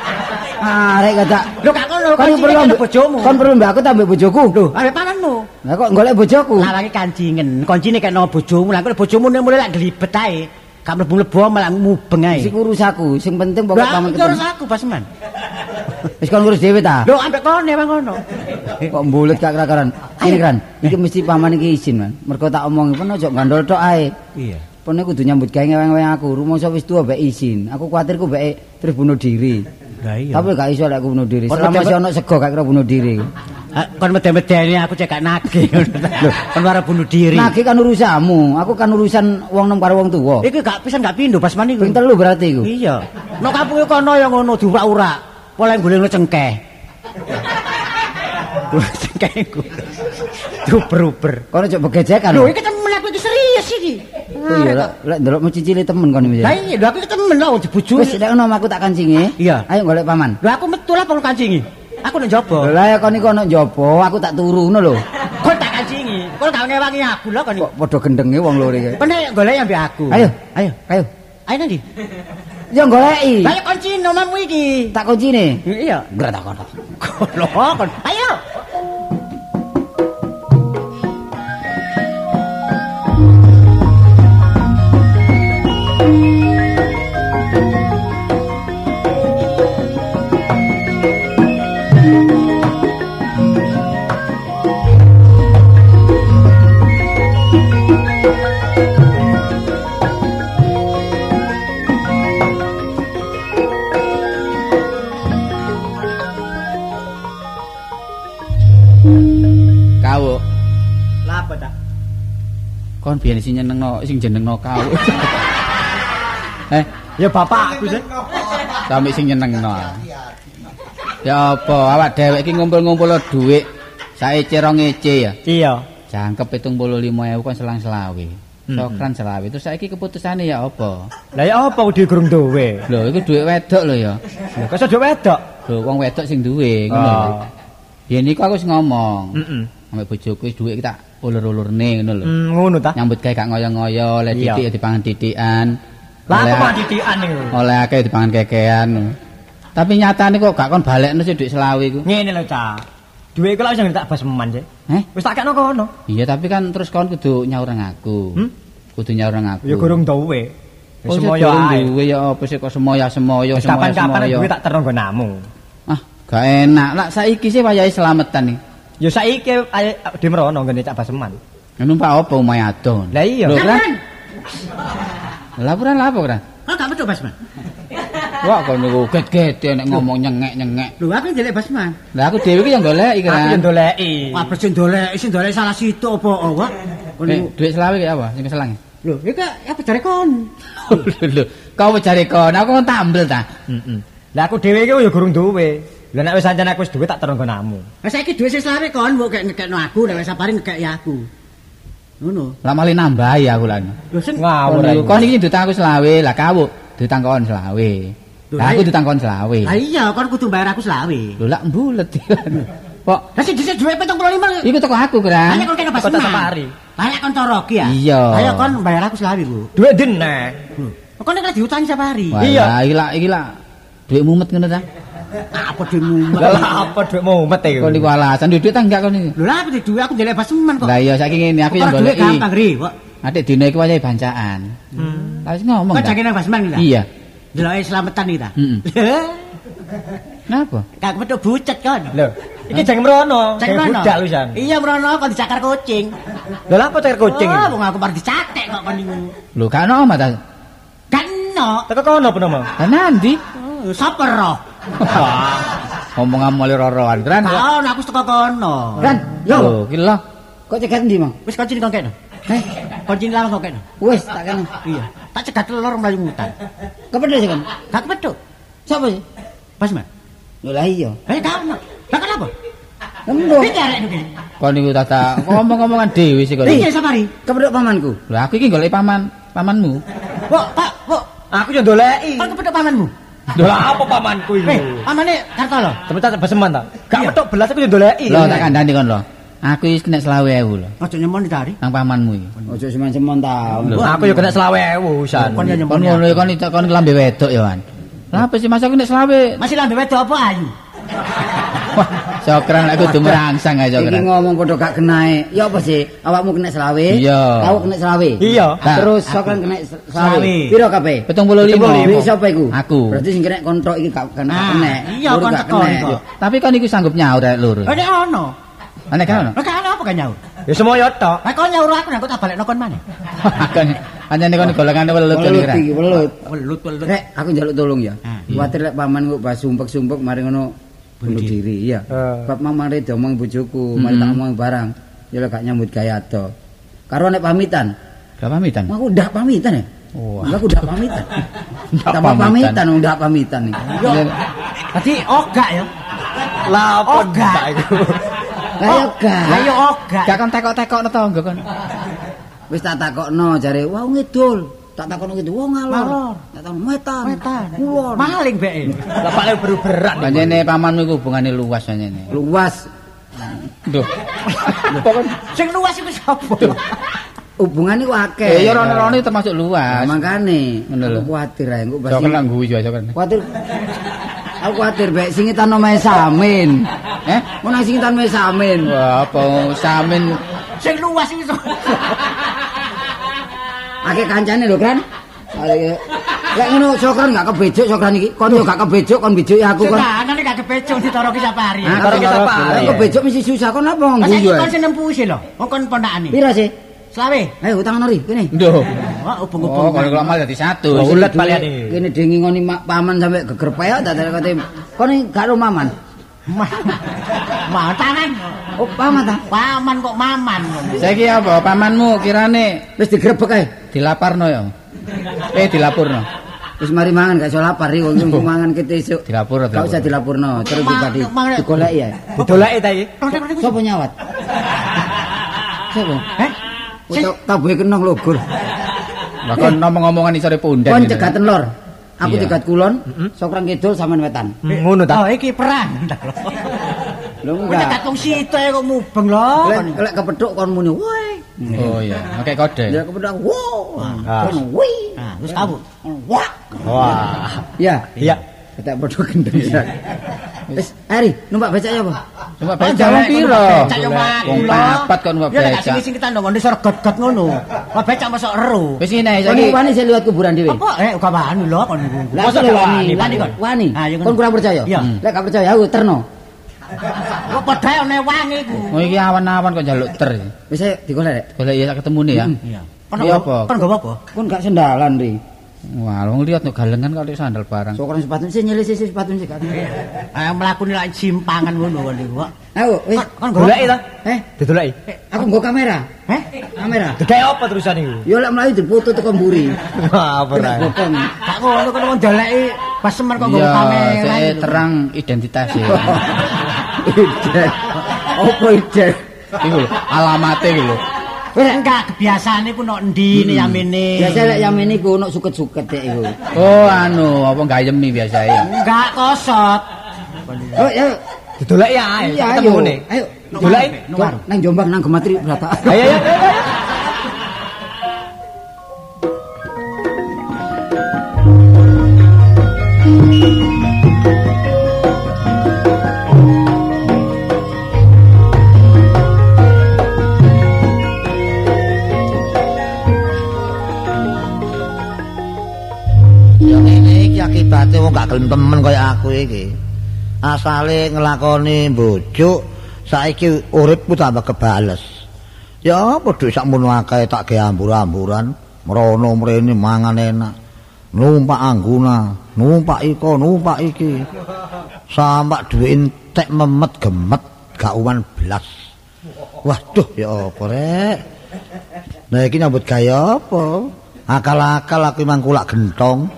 Speaker 5: arek gak
Speaker 2: Lho gak ngono,
Speaker 5: Kon perlu ambek
Speaker 2: bojomu.
Speaker 5: Kon perlu mbek aku tak mbek bojoku.
Speaker 2: Lho, ambek pamanmu.
Speaker 5: Lah kok golek bojoku?
Speaker 2: Lawange kancingen, kuncine kena bojomu. Lah kok bojomu nek mulai lak glibet ae. gak mlebu-mlebu malah mubeng ae.
Speaker 3: Sing urus aku, sing penting pokok
Speaker 2: Lah
Speaker 3: paman
Speaker 2: iki urus aku Basman.
Speaker 3: Wis kon ngurus dhewe ta?
Speaker 2: Lho ambek kene bang ngono.
Speaker 3: Kok mbulet gak kera-keran. Ini kan, iki mesti paman iki izin, Man. Mergo tak omongi pun aja gandol tok ae.
Speaker 2: Iya.
Speaker 3: Pone kudu nyambut gawe ngeweng aku. Rumangsa wis tuwa mbek izin. Aku kuwatir ku mbek terus bunuh diri.
Speaker 2: Lah iya.
Speaker 3: Tapi gak iso lek aku bunuh diri. Selama masih ono sego gak kira bunuh diri.
Speaker 2: Ah, kon mede-medeni aku cek gak nagih. Lho, kon ora bunuh diri.
Speaker 3: Nagih kan urusanmu. Aku kan urusan wong nom karo wong tuwa.
Speaker 2: Iki gak pisan gak pindho Basman iku.
Speaker 3: Ping telu berarti iku.
Speaker 2: Iya. Nek kampunge kono ya ngono diurak-urak. Pola golek cengkeh. Golek cengkeh iku. Duper-uper.
Speaker 3: Kono cok begejekan.
Speaker 2: Lho iki temen aku iki serius iki.
Speaker 3: Oh iya, lek lek ndelok cicile temen kon iki.
Speaker 2: Lah iya, aku iki temen lho dibojone.
Speaker 3: Wis lek ono aku tak kancingi.
Speaker 2: Iya.
Speaker 3: Ayo golek paman.
Speaker 2: Lho aku metu lah perlu kancingi. Aku nang jaba.
Speaker 3: Lah ya kon iku ono njaba, aku tak turu ngono lho.
Speaker 2: Kon tak kancingi. Kon gak ngewangi aku lho kon.
Speaker 3: Kok padha gendenge wong loro iki.
Speaker 2: Kon nek golek ambek aku.
Speaker 3: Ayo,
Speaker 2: ayo.
Speaker 3: ayo.
Speaker 2: Ayo nanti.
Speaker 3: Ya goleki.
Speaker 2: Lah ya kunci nomamu iki.
Speaker 3: Tak kuncine.
Speaker 2: Iya.
Speaker 3: Gerak tak kono.
Speaker 2: Kon. Ayo.
Speaker 3: Kon biyen sing nyenengno sing jenengno kau. eh,
Speaker 2: Ya bapakku sih.
Speaker 3: sampe sing nyenengno. Ya apa awak dhewek iki ngumpul-ngumpul dhuwit saece rong ece ya.
Speaker 2: Iya.
Speaker 3: Jangkep 75.000 kon selang selawe. Sokran selawe. Terus saiki keputusane ya apa?
Speaker 2: Lah ya apa kudu gurung duwe?
Speaker 3: Lho, iku dhuwit wedok lho ya.
Speaker 2: Lho kok iso wedok?
Speaker 3: Lho, wong wedok sing duwe ngono.
Speaker 2: Oh.
Speaker 3: Yen iku aku wis ngomong.
Speaker 2: Heeh.
Speaker 3: Ambek bojoku wis dhuwit tak ulur-ulurne ngono lho.
Speaker 2: Mm, ngono ta.
Speaker 3: Nyambut gawe gak ngoyo-ngoyo, oleh titik ya dipangan titikan.
Speaker 2: Lah aku mah titikan niku.
Speaker 3: Oleh akeh dipangan kekean. Tapi nyatane kok gak kon balekno sih dhuwit selawe iku.
Speaker 2: Ngene lho, Cak. Duwe iku lak wis tak baseman sih.
Speaker 3: Heh?
Speaker 2: Wis tak kena kono.
Speaker 3: Iya, tapi kan terus kon kudu nyaur nang aku.
Speaker 2: Hmm?
Speaker 3: Kudu nyaur nang aku.
Speaker 2: Ya gurung duwe. Wis
Speaker 3: Oh,
Speaker 2: semoyo ae.
Speaker 3: duwe ya apa sih kok semoya-semoya
Speaker 2: Wis kapan-kapan
Speaker 3: semoya-semoya.
Speaker 2: duwe tak terong namu.
Speaker 3: Ah, gak enak. Lah saiki sih wayahe selametan nih.
Speaker 2: Ya saiki di merono ngene cak baseman.
Speaker 3: Numpak apa omahe adon?
Speaker 2: Lah iya.
Speaker 3: Lho, Kran. Laporan lah apa, Kran?
Speaker 2: Kok gak betul Basman?
Speaker 3: Wah, kok niku gede-gede nek ngomong nyengek-nyengek.
Speaker 2: Lho aku ndelek Basman.
Speaker 3: Lah aku dhewe iki yang goleki,
Speaker 2: Aku
Speaker 3: Kran.
Speaker 2: yo ndoleki. Wah, sing ndolek, sing ndolek salah situ apa wah.
Speaker 3: Eh, duit selawe ki apa? Sing keselang.
Speaker 2: Lho, iki apa jare kon?
Speaker 3: Lho. Kau cari kon, aku kan tambel ta.
Speaker 2: Heeh. Lah aku dhewe iki yo gurung duwe. Lah nek wis ancen aku wis duwe tak terong namu. Lah saiki duwe sing selawe kon mbok gek ngekekno aku, nek wis sapari ngekeki aku. Ngono.
Speaker 3: Lah malah nambahi aku lan.
Speaker 2: Lho sing
Speaker 3: Kon niku kon iki ditang aku selawe, lah kawu ditangkon selawe.
Speaker 2: Lho,
Speaker 3: Lah aku ditangkon selawe.
Speaker 2: Lah iya, kon kudu bayar aku selawe.
Speaker 3: Lho lak mbulet. Kok
Speaker 2: Lah sing dhisik duwe 75.
Speaker 3: iku teko aku, Kran.
Speaker 2: Hanya kon kena
Speaker 1: Kota
Speaker 2: basman.
Speaker 1: Sapari.
Speaker 2: Hanya kon coroki ya.
Speaker 3: Iya.
Speaker 2: Ayo kon bayar aku selawe, Bu.
Speaker 1: Duit dene.
Speaker 2: Kon nek diutangi setiap hari.
Speaker 3: Wah,
Speaker 1: Iya.
Speaker 3: lah, iki lak iki lak duit mumet ngono ta.
Speaker 2: Apa dhewe
Speaker 1: Lah lah, apa duit mumet iku?
Speaker 3: Kon niku alasan duit ta enggak kon iki.
Speaker 2: Lho di duwe aku ndelek basman kok.
Speaker 3: Lah iya saiki ngene aku yang goleki.
Speaker 2: gampang ri, kok.
Speaker 3: Adik dina iki wayahe bancaan.
Speaker 1: Hmm.
Speaker 3: Lah wis ngomong.
Speaker 2: Kok jake nang iki ta?
Speaker 3: Iya.
Speaker 2: Deloke selametan iki ta.
Speaker 3: Heeh. Napa?
Speaker 2: Kak metu bucet kon.
Speaker 1: Lho, iki jangan merono.
Speaker 2: Mrono.
Speaker 1: budak lu San.
Speaker 2: Iya merono kon dicakar kucing.
Speaker 1: Lho lah apa cek kucing?
Speaker 2: Oh, wong aku baru dicatek kok kon niku.
Speaker 3: Lho gak ono omah ta.
Speaker 2: Kan no.
Speaker 1: Teko kono apa nama?
Speaker 3: Lah nanti
Speaker 2: Oh, Sapa roh?
Speaker 3: Omongan mulai roroan kran.
Speaker 2: Tahu aku teko kono.
Speaker 3: Kran,
Speaker 2: yo.
Speaker 3: yo gila. Kok cegat ndi, Mang?
Speaker 2: Wis kunci kok kene.
Speaker 3: Heh,
Speaker 2: Kunci lawan kok kene.
Speaker 3: wis tak kene.
Speaker 2: Iya. Tak cegat telur mlayu ngutan.
Speaker 3: Kepedhe sih kan.
Speaker 2: Gak kepethuk.
Speaker 3: Sapa sih?
Speaker 2: Basman.
Speaker 3: Lho lah iya.
Speaker 2: Eh gak ono. Lah kenapa?
Speaker 3: Lembut.
Speaker 2: Iki arek iki.
Speaker 3: Kon niku tata ngomong-ngomongan dhewe sih kon.
Speaker 2: Iki sapari.
Speaker 3: Kepedhe pamanku. Lah aku iki golek paman, pamanmu.
Speaker 2: Kok, Pak, kok
Speaker 1: Aku yo ndoleki.
Speaker 2: kon kepethuk pamanmu?
Speaker 1: Lho lah apa pamanku iki?
Speaker 2: Eh, pamane Kartolo.
Speaker 1: Tapi tak baseman ta. Gak
Speaker 2: Iya.
Speaker 1: metok belas aku yo ndoleki.
Speaker 3: Lho tak kandhani kon lho. Aku wis kena 20.000 lho.
Speaker 2: Ojo nyemon tadi.
Speaker 3: Nang pamanmu iki.
Speaker 5: Ojo semen-semen ta.
Speaker 1: Lho, aku yo kena 20.000 San.
Speaker 2: Kon yo nyemon.
Speaker 3: Kon ngono kon kon lambe wedok Wan. Lah apa sih masa aku nek selawe?
Speaker 2: Masih lambe wedok apa ayu?
Speaker 3: Sokran lek kudu merangsang ae
Speaker 5: Iki
Speaker 3: Sokran.
Speaker 5: ngomong padha gak kenae. Ya apa sih? Awakmu kena selawe?
Speaker 3: Iya.
Speaker 5: Aku kena selawe.
Speaker 2: Iya.
Speaker 3: Nah.
Speaker 5: Terus Sokran kena sel- selawe. Piro kabeh?
Speaker 3: 75.
Speaker 5: Duit sapa iku?
Speaker 3: Aku.
Speaker 5: Berarti sing kena kontok iki gak kena
Speaker 2: Nah,
Speaker 5: kena.
Speaker 2: iya, kon teko iku.
Speaker 3: Tapi kan iku sanggup nyaur rek lur.
Speaker 2: Nek ono.
Speaker 3: Ana kan ono.
Speaker 2: Lah kan apa kan nyaur?
Speaker 1: Ya semoyo tok.
Speaker 2: Lah kok nyaur aku nek tak balekno kon maneh.
Speaker 3: Kan anjane kon golongane welut kan kira.
Speaker 5: iki, welut.
Speaker 2: Welut welut.
Speaker 5: Rek, aku njaluk tolong ya.
Speaker 2: Ah,
Speaker 5: Kuwatir lek paman kok pas sumpek-sumpek mari ngono bunuh diri, iya.
Speaker 1: Eh.
Speaker 5: Bab mamane diomong bojoku, mari tak omong barang. Ya lek gak nyambut gawe ado. Karo nek pamitan,
Speaker 3: Gak pamitan.
Speaker 5: aku ndak pamitan ya.
Speaker 3: Wah.
Speaker 5: Aku ndak pamitan.
Speaker 3: Ndak
Speaker 5: Tak
Speaker 3: pamitan.
Speaker 5: pamitan, ndak pamitan iki.
Speaker 3: Iya.
Speaker 2: Dadi ogak ya.
Speaker 1: Lah apa
Speaker 2: Ogak.
Speaker 1: ndak iku?
Speaker 5: Lah ya gak.
Speaker 2: Lah yo ogak.
Speaker 3: Gak kon tekok-tekok tangga kon.
Speaker 5: Wis tak takokno jare, "Wah ngidul." Tak takokno ngidul, "Wah ngalor." Tak takokno wetan.
Speaker 2: Wetan.
Speaker 5: Kulon.
Speaker 2: Maling beke.
Speaker 1: Lah paling berat.
Speaker 3: Panjene pamanmu iku hubungane luas panjene.
Speaker 5: Luas.
Speaker 3: Duh.
Speaker 2: Sing luas iku sapa?
Speaker 5: Hubungane ku akeh.
Speaker 3: Eh ya rono-rono termasuk luas.
Speaker 5: makane aku kuwatir ae engko
Speaker 3: Sok
Speaker 5: basi.
Speaker 3: kena guyu aja kan.
Speaker 5: Kuwatir. Aku kuwatir bae singitan omahe Samin.
Speaker 3: Eh?
Speaker 5: Mau nang singitan omahe Samin.
Speaker 3: Wah, apa samin
Speaker 2: Sing luas iku?
Speaker 5: Akeh kancane lho. Are Lek ngono Sokran gak kebejuk Sokran iki. Kon yo gak kebejuk kon bejuki aku kon.
Speaker 2: Setan nek gak kepecung ditoro ki sapa hari.
Speaker 5: Nah,
Speaker 1: karo Pak.
Speaker 5: Lek kebejuk mesti susah kon apa ngguyu
Speaker 2: iki
Speaker 5: ae.
Speaker 2: kon seneng puisi lho. Wong kon pondakane.
Speaker 5: Pira sih?
Speaker 2: Selawe.
Speaker 5: Ayo utang nori kene.
Speaker 3: Duh.
Speaker 2: Wah,
Speaker 3: Oh,
Speaker 2: ubung-ubung.
Speaker 3: kalau kalau malah dadi satu.
Speaker 1: Wah, ulet palian iki.
Speaker 5: Kene dengi ngoni mak paman sampe geger peyok tak kate. Kon iki gak ro maman.
Speaker 2: Mantangan.
Speaker 5: Oh, paman ta?
Speaker 2: Paman kok maman.
Speaker 3: Saiki apa pamanmu kirane
Speaker 5: Wis digrebek ae.
Speaker 3: dilaparno ya. Eh dilapurno.
Speaker 5: Wis mari mangan gak iso lapar iki wong mangan kete esuk.
Speaker 3: Dilapur
Speaker 5: Gak usah dilapurno, terus
Speaker 2: ma-
Speaker 5: digoleki ya.
Speaker 1: Didoleki ta iki?
Speaker 5: Sopo nyawat? Sopo?
Speaker 2: Heh?
Speaker 5: Ucap tabuhe kenong logor.
Speaker 3: Lah kon ngomong-ngomongan isore pundak.
Speaker 5: Kon
Speaker 3: gitu.
Speaker 5: cegaten lor. Aku
Speaker 3: Iya.
Speaker 5: cegat kulon, Sokrang kidul sampean wetan.
Speaker 1: Hmm, Ngono ta.
Speaker 2: Oh, iki perang.
Speaker 5: Lho
Speaker 2: Kok tak tung situ kok mubeng lho.
Speaker 5: Lek kepethuk kon muni, "Woi."
Speaker 3: Oh iya, pakai kode.
Speaker 5: Ya kepethuk, "Wo."
Speaker 1: Ah.
Speaker 5: Kon, "Wi."
Speaker 2: Nah, terus kamu.
Speaker 5: Wah.
Speaker 1: Wah.
Speaker 5: Ya,
Speaker 1: Iya.
Speaker 5: Kita padha gendeng ya. Wis, Ari, numpak becak ya apa?
Speaker 2: Oh,
Speaker 3: becak
Speaker 2: jalan
Speaker 3: wong piro?
Speaker 2: Becak yo lho.
Speaker 3: papat kon
Speaker 2: Ya nek
Speaker 3: becak.
Speaker 2: sing sing kita ndongo ndek got-got ngono. Lah becak masuk eru.
Speaker 3: Wis ngene saiki.
Speaker 5: iki wani sing liwat kuburan dhewe.
Speaker 2: Apa eh gak wani lho kon niku.
Speaker 5: Lah wani,
Speaker 2: wani
Speaker 5: wani
Speaker 2: kon.
Speaker 5: Wani.
Speaker 2: Ya
Speaker 5: Kon kurang percaya?
Speaker 2: Iya.
Speaker 5: Lek gak percaya aku terno.
Speaker 2: Kok padha one wangi iku.
Speaker 3: Oh iki awan-awan kok njaluk ter.
Speaker 5: Wis digolek rek.
Speaker 3: Golek ya ketemu nih ya.
Speaker 2: Iya. Kon apa?
Speaker 3: apa?
Speaker 2: Kon gak apa?
Speaker 5: Kon gak sendalan ri.
Speaker 3: Wah, wong lihat no galengan kok sandal barang.
Speaker 5: Sokran sepatu sih nyelih sih sepatu sih kan.
Speaker 2: Ah mlakune lak simpangan ngono kon niku. kok.
Speaker 5: Ayo, wis.
Speaker 2: Kon gak
Speaker 1: Goleki ta?
Speaker 5: Eh,
Speaker 1: Didoleki.
Speaker 5: aku nggo kamera.
Speaker 2: Heh?
Speaker 5: Kamera.
Speaker 1: Gede apa terusan iku?
Speaker 5: Yo lek mlayu difoto teko mburi.
Speaker 1: Wah, apa ra?
Speaker 5: Bokong.
Speaker 2: Gak ngono kon wong daleki pas semer kok nggo
Speaker 3: Iya,
Speaker 2: kamera.
Speaker 3: saya
Speaker 2: gitu.
Speaker 3: terang identitas ya.
Speaker 5: Ijek?
Speaker 3: Iku lho, alamate iku lho.
Speaker 2: Wis enggak kebiasaane ku nok endi ne yamene.
Speaker 5: Biasa lek ini ku ono suket-suket dek iku.
Speaker 3: Oh, anu, apa gayemi biasa ya.
Speaker 2: Enggak kosot.
Speaker 5: Oh, ya.
Speaker 1: Didoleki.
Speaker 5: Iya, ayo.
Speaker 1: Ketemu nih.
Speaker 5: Ayo.
Speaker 1: Didoleki.
Speaker 5: Jom, Nang Jombang nang Gematri berata.
Speaker 1: Ayo ayo.
Speaker 4: Gelem temen kaya aku iki. Asale nglakoni mbojuk, saiki uripku tambah kebales. Ya padha sakmono akeh tak ge ambur-amburan, mrono mrene mangan enak. Numpak angguna, numpak iko, numpak iki. Sampak duwe entek memet gemet gak uwan blas. Waduh ya apa rek? Nah iki nyambut gaya apa? Akal-akal aku memang kulak gentong.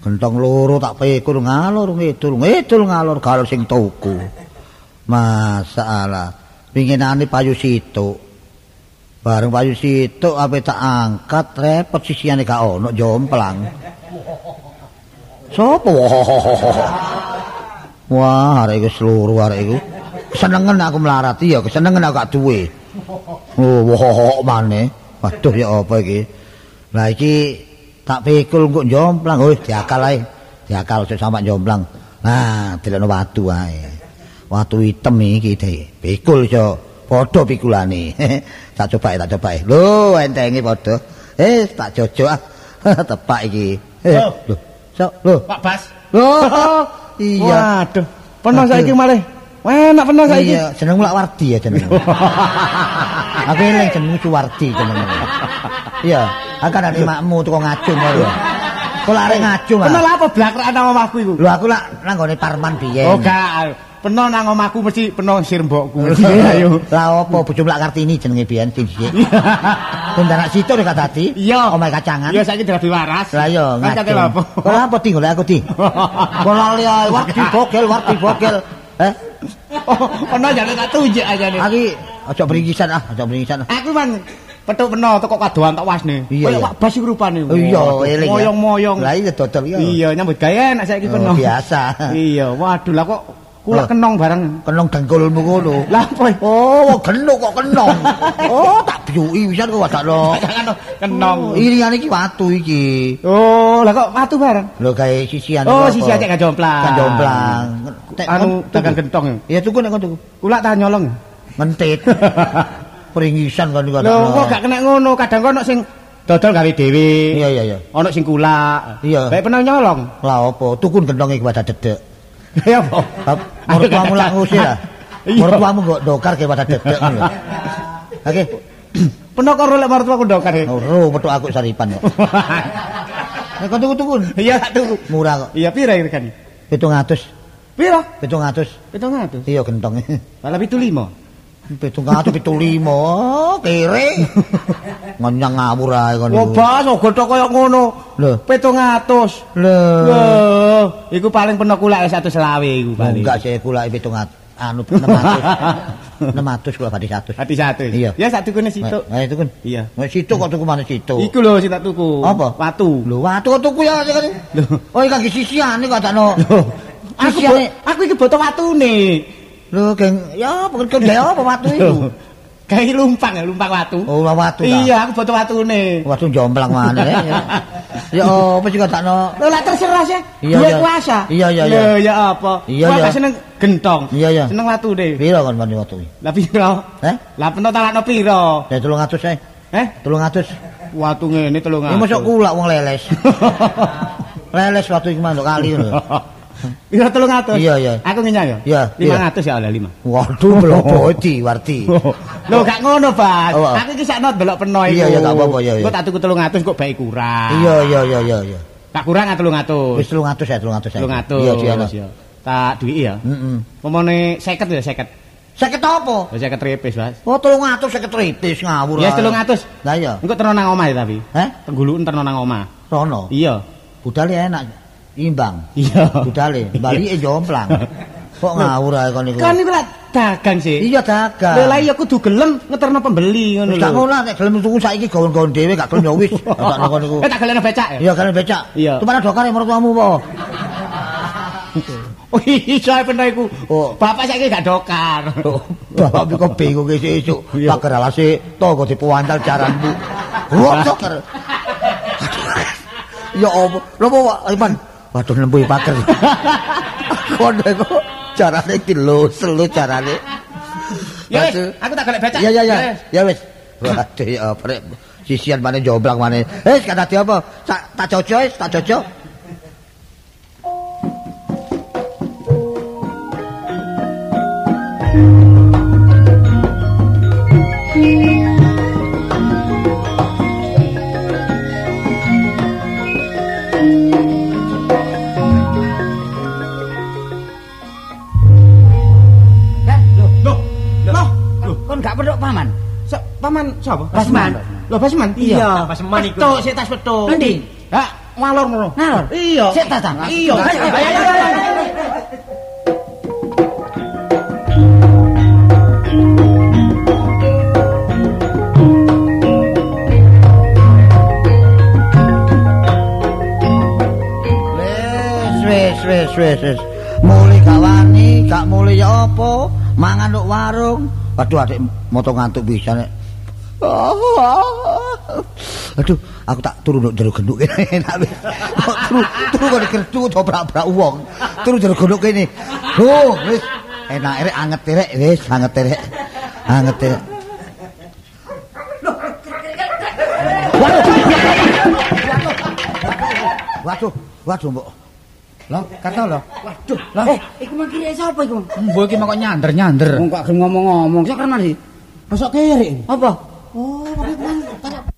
Speaker 4: Gentong loro tak pikul ngalor ngidul, ngidul ngalor galur sing tuku. Masalah. Pinginane payu situk. Bareng payu situk ape tak angkat repot sisiane gak ono jomplang. Sopo? Wah, arek iku seluruh arek iku. Kesenengen aku melarat iya, kesenengen aku gak duwe. Oh, wah maneh. Waduh ya apa iki? Lah iki tak pikul kok jomplang, oh diakal ae. Diakal sik sampe jomplang. Nah, dilekno watu ae. watu hitam iki de. Pikul iso padha pikulane. tak coba tak coba. Lho, entenge padha. Eh, tak jojo ah. Tepak iki. Eh, lho. Lho.
Speaker 7: Pak Bas.
Speaker 4: Lho. Iya.
Speaker 7: Waduh, peno
Speaker 4: Aduh.
Speaker 7: saiki malih. Enak peno saiki.
Speaker 4: Iya, jenengmu lak Wardi ya jenengmu. Aku eling jenengmu Suwardi jenengmu. Iya, akan ada makmu tukang ngacung karo. Kok arek ngacung ah.
Speaker 7: Peno lha apa blakrak nang omahku iku?
Speaker 4: Lho aku lak nang gone Parman biyen.
Speaker 7: Oh, gak. Peno nang omahku mesti peno sir mbokku. Ayo.
Speaker 4: Lah apa bojo lak Kartini jenenge biyen dhisik. Sing anak situ nek dadi.
Speaker 7: Iya.
Speaker 4: Omahe kacangan.
Speaker 7: Iya saiki dadi waras.
Speaker 4: Lah iya
Speaker 7: Kan kate lha apa?
Speaker 4: Golek aku di? Kok lali ae Wardi bogel Wardi bogel. Eh,
Speaker 7: Oh, peno jane tak tunjuk aja nih.
Speaker 4: iki aja beringisan ah, aja beringisan.
Speaker 7: Aku man petuk peno teko kadoan tak wasne.
Speaker 4: Iya.
Speaker 7: Pak Bas iku rupane.
Speaker 4: Oh iya, eling.
Speaker 7: Moyong-moyong.
Speaker 4: Lah iya dodol iya.
Speaker 7: Iya, nyambut gawe enak saiki
Speaker 4: Oh,
Speaker 7: peno.
Speaker 4: biasa.
Speaker 7: Iya, waduh lah kok kula
Speaker 4: Oh.
Speaker 7: kenong bareng.
Speaker 4: Kenong dengkulmu ngono.
Speaker 7: Lah apa?
Speaker 4: Oh, genuk kok kenong. Oh, tak biuki pisan kok wadakno.
Speaker 7: Kenong.
Speaker 4: Iringan iki watu iki.
Speaker 7: Oh, lah kok watu bareng.
Speaker 4: Lho gawe sisian.
Speaker 7: Oh,
Speaker 4: apa?
Speaker 7: sisi acek gak jomplang.
Speaker 4: Kan jomplang. Tek,
Speaker 7: Anu
Speaker 4: tuku.
Speaker 7: dagang gentong.
Speaker 4: Iya tuku nek tuku.
Speaker 7: Kula tak nyolong.
Speaker 4: Ngentit. Peringisan kan iku.
Speaker 7: Lho, kok gak kena ngono, kadang kok sing dodol gawe dhewe.
Speaker 4: Iya iya iya.
Speaker 7: Ono sing kulak.
Speaker 4: Iya.
Speaker 7: Baik pernah nyolong.
Speaker 4: Lah apa? Tukun gentong iki pada dedek.
Speaker 7: Ya apa?
Speaker 4: Mertuamu lak ngusir ah.
Speaker 7: Iya.
Speaker 4: Mertuamu kok dokar ke pada dedek ngono. Oke.
Speaker 7: Pernah karo lek martuaku ndokar. e.
Speaker 4: Ora metu aku saripan kok. Nek kon tuku-tuku
Speaker 7: Iya, tak tuku.
Speaker 4: murah kok.
Speaker 7: Iya, pira regane?
Speaker 4: 700.
Speaker 7: Pira?
Speaker 4: 700.
Speaker 7: 700.
Speaker 4: Iya gentongnya.
Speaker 7: Malah 75.
Speaker 4: Pitung katu pitung Oh, kere. Nganyang ngawur ae kon
Speaker 7: Wah, bas, ogo tok koyo ngono.
Speaker 4: Lho.
Speaker 7: 700.
Speaker 4: Lho.
Speaker 7: Lho, iku paling peno kulake 1 selawe iku paling.
Speaker 4: Enggak sih kula at anu 600. 600 kula badhe 100.
Speaker 7: Hati satu.
Speaker 4: Iya.
Speaker 7: Ya sak tukune situ.
Speaker 4: Nah, itu kan.
Speaker 7: Iya.
Speaker 4: Wis situ kok tuku mana situ.
Speaker 7: Iku lho sing tak tuku.
Speaker 4: Apa?
Speaker 7: Watu.
Speaker 4: Lho, watu kok tuku ya kan.
Speaker 7: Lho.
Speaker 4: Oh, iki kaki sisiane kok takno.
Speaker 7: Aku
Speaker 4: Sisiane.
Speaker 7: bo- aku iki boto watune.
Speaker 4: Lho, geng, ya kok dia apa watu itu?
Speaker 7: Kayak lumpang ya, lumpang watu.
Speaker 4: Oh, watu.
Speaker 7: Iya, aku boto watune.
Speaker 4: Watu jomplang mana ya. Ya apa juga takno.
Speaker 7: Lho lah terserah sih.
Speaker 4: Iya,
Speaker 7: kuasa.
Speaker 4: Iya, iya, iya.
Speaker 7: Lho ya apa?
Speaker 4: Iya, iya.
Speaker 7: seneng gentong.
Speaker 4: Iya, iya.
Speaker 7: Seneng watune.
Speaker 4: Piro kon mani watu?
Speaker 7: Lah piro?
Speaker 4: Eh?
Speaker 7: Lah peno talakno piro?
Speaker 4: Ya 300 ae.
Speaker 7: Eh?
Speaker 4: 300.
Speaker 7: Watu ngene 300.
Speaker 4: Ini masuk kulak wong leles. leles waktu iki manduk kali ngono.
Speaker 7: Piro 300?
Speaker 4: Iya, iya.
Speaker 7: Aku ngenyang ya?
Speaker 4: Iya, iya.
Speaker 7: 500 ya oleh 5.
Speaker 4: Waduh, blobo di Warti.
Speaker 7: Lho gak ngono, Bas.
Speaker 4: Oh, oh.
Speaker 7: Aku iki sakno delok peno iku.
Speaker 4: Iya, iya, gak apa-apa, iya, iya.
Speaker 7: Kok tak tuku 300 kok bae kurang.
Speaker 4: Iya, iya, iya, iya, iya.
Speaker 7: Tak kurang ah 300.
Speaker 4: Wis 300 ya, 300 ya.
Speaker 7: 300.
Speaker 4: Iya, Ciano.
Speaker 7: ya. Tak duwiki ya.
Speaker 4: Heeh.
Speaker 7: Pomone 50 ya 50.
Speaker 4: Sakit apa?
Speaker 7: Ya 50 repis, Bas.
Speaker 4: Oh, 300 sakit ripis ngawur.
Speaker 7: Ya
Speaker 4: ae.
Speaker 7: 300.
Speaker 4: Lah iya.
Speaker 7: Engko terno nang omah ya tapi.
Speaker 4: Heh?
Speaker 7: Tengguluken terno nang omah.
Speaker 4: Rono.
Speaker 7: Iya.
Speaker 4: Budale enak. Imbang.
Speaker 7: Iya.
Speaker 4: Budale, balike jomplang. Kok ngawur ae kon iku.
Speaker 7: Kan iku lak dagang sih.
Speaker 4: Iya dagang.
Speaker 7: Lha iya kudu gelem ngeterno pembeli ngono
Speaker 4: gak
Speaker 7: lho.
Speaker 4: ngono nek gelem tuku saiki gawen-gawen dhewe gak gelem ya wis. Takno kon iku.
Speaker 7: Eh tak galeno becak ya.
Speaker 4: Iya kan becak.
Speaker 7: Iya.
Speaker 4: Tumane dokar e mertuamu apa?
Speaker 7: Oh iya pernah iku.
Speaker 4: Oh.
Speaker 7: Bapak saiki gak dokar.
Speaker 4: Bapak kok bingung esuk
Speaker 7: Iya.
Speaker 4: pager alase tangga dipuantal jaranmu. Wah, dokter. Ya apa? Lho apa Iman? Waduh nempuhi pager. Kono kok carane dilus-lus carane.
Speaker 7: Ya wis, aku tak golek becak.
Speaker 4: Ya ya ya. Ya wis. Waduh ya apa rek. Sisian maneh jomblang maneh. Eh, kata dia apa? Tak tak cocok wis, tak cocok.
Speaker 5: Gak pedok paman.
Speaker 7: Sa- paman sapa?
Speaker 5: Basman.
Speaker 7: Loh, Basman.
Speaker 5: Iya.
Speaker 7: Basman iku. Petuk, sik tas petuk.
Speaker 5: Endi?
Speaker 7: Ha, ngalor ngono.
Speaker 5: Ngalor?
Speaker 7: Iya.
Speaker 5: Sik tas tas.
Speaker 7: Iya.
Speaker 5: Ayo, ayo, ayo, ayo, ayo.
Speaker 4: Wis wis wis. Muli gawani, gak muli ya apa? Mangan nduk warung. Waduh adik moto ngantuk bisa nek. Aduh, aku tak turu nduk jero genduk kene enak wis. Kok Turu turu kok kertu dobrak-brak wong. Turu jero genduk kene. Oh, wis Enak rek anget rek wis anget rek. Anget rek. Waduh, waduh, Mbok.
Speaker 3: Lah, kata lho.
Speaker 5: Waduh. Lah, eh, iku mangkire sapa iku?
Speaker 3: Mbok iki kok nyander-nyander.
Speaker 5: Wong kok gelem ngomong-ngomong. Sak kerman sih.
Speaker 2: Bosok kiri.
Speaker 5: Apa?
Speaker 2: Oh, pakai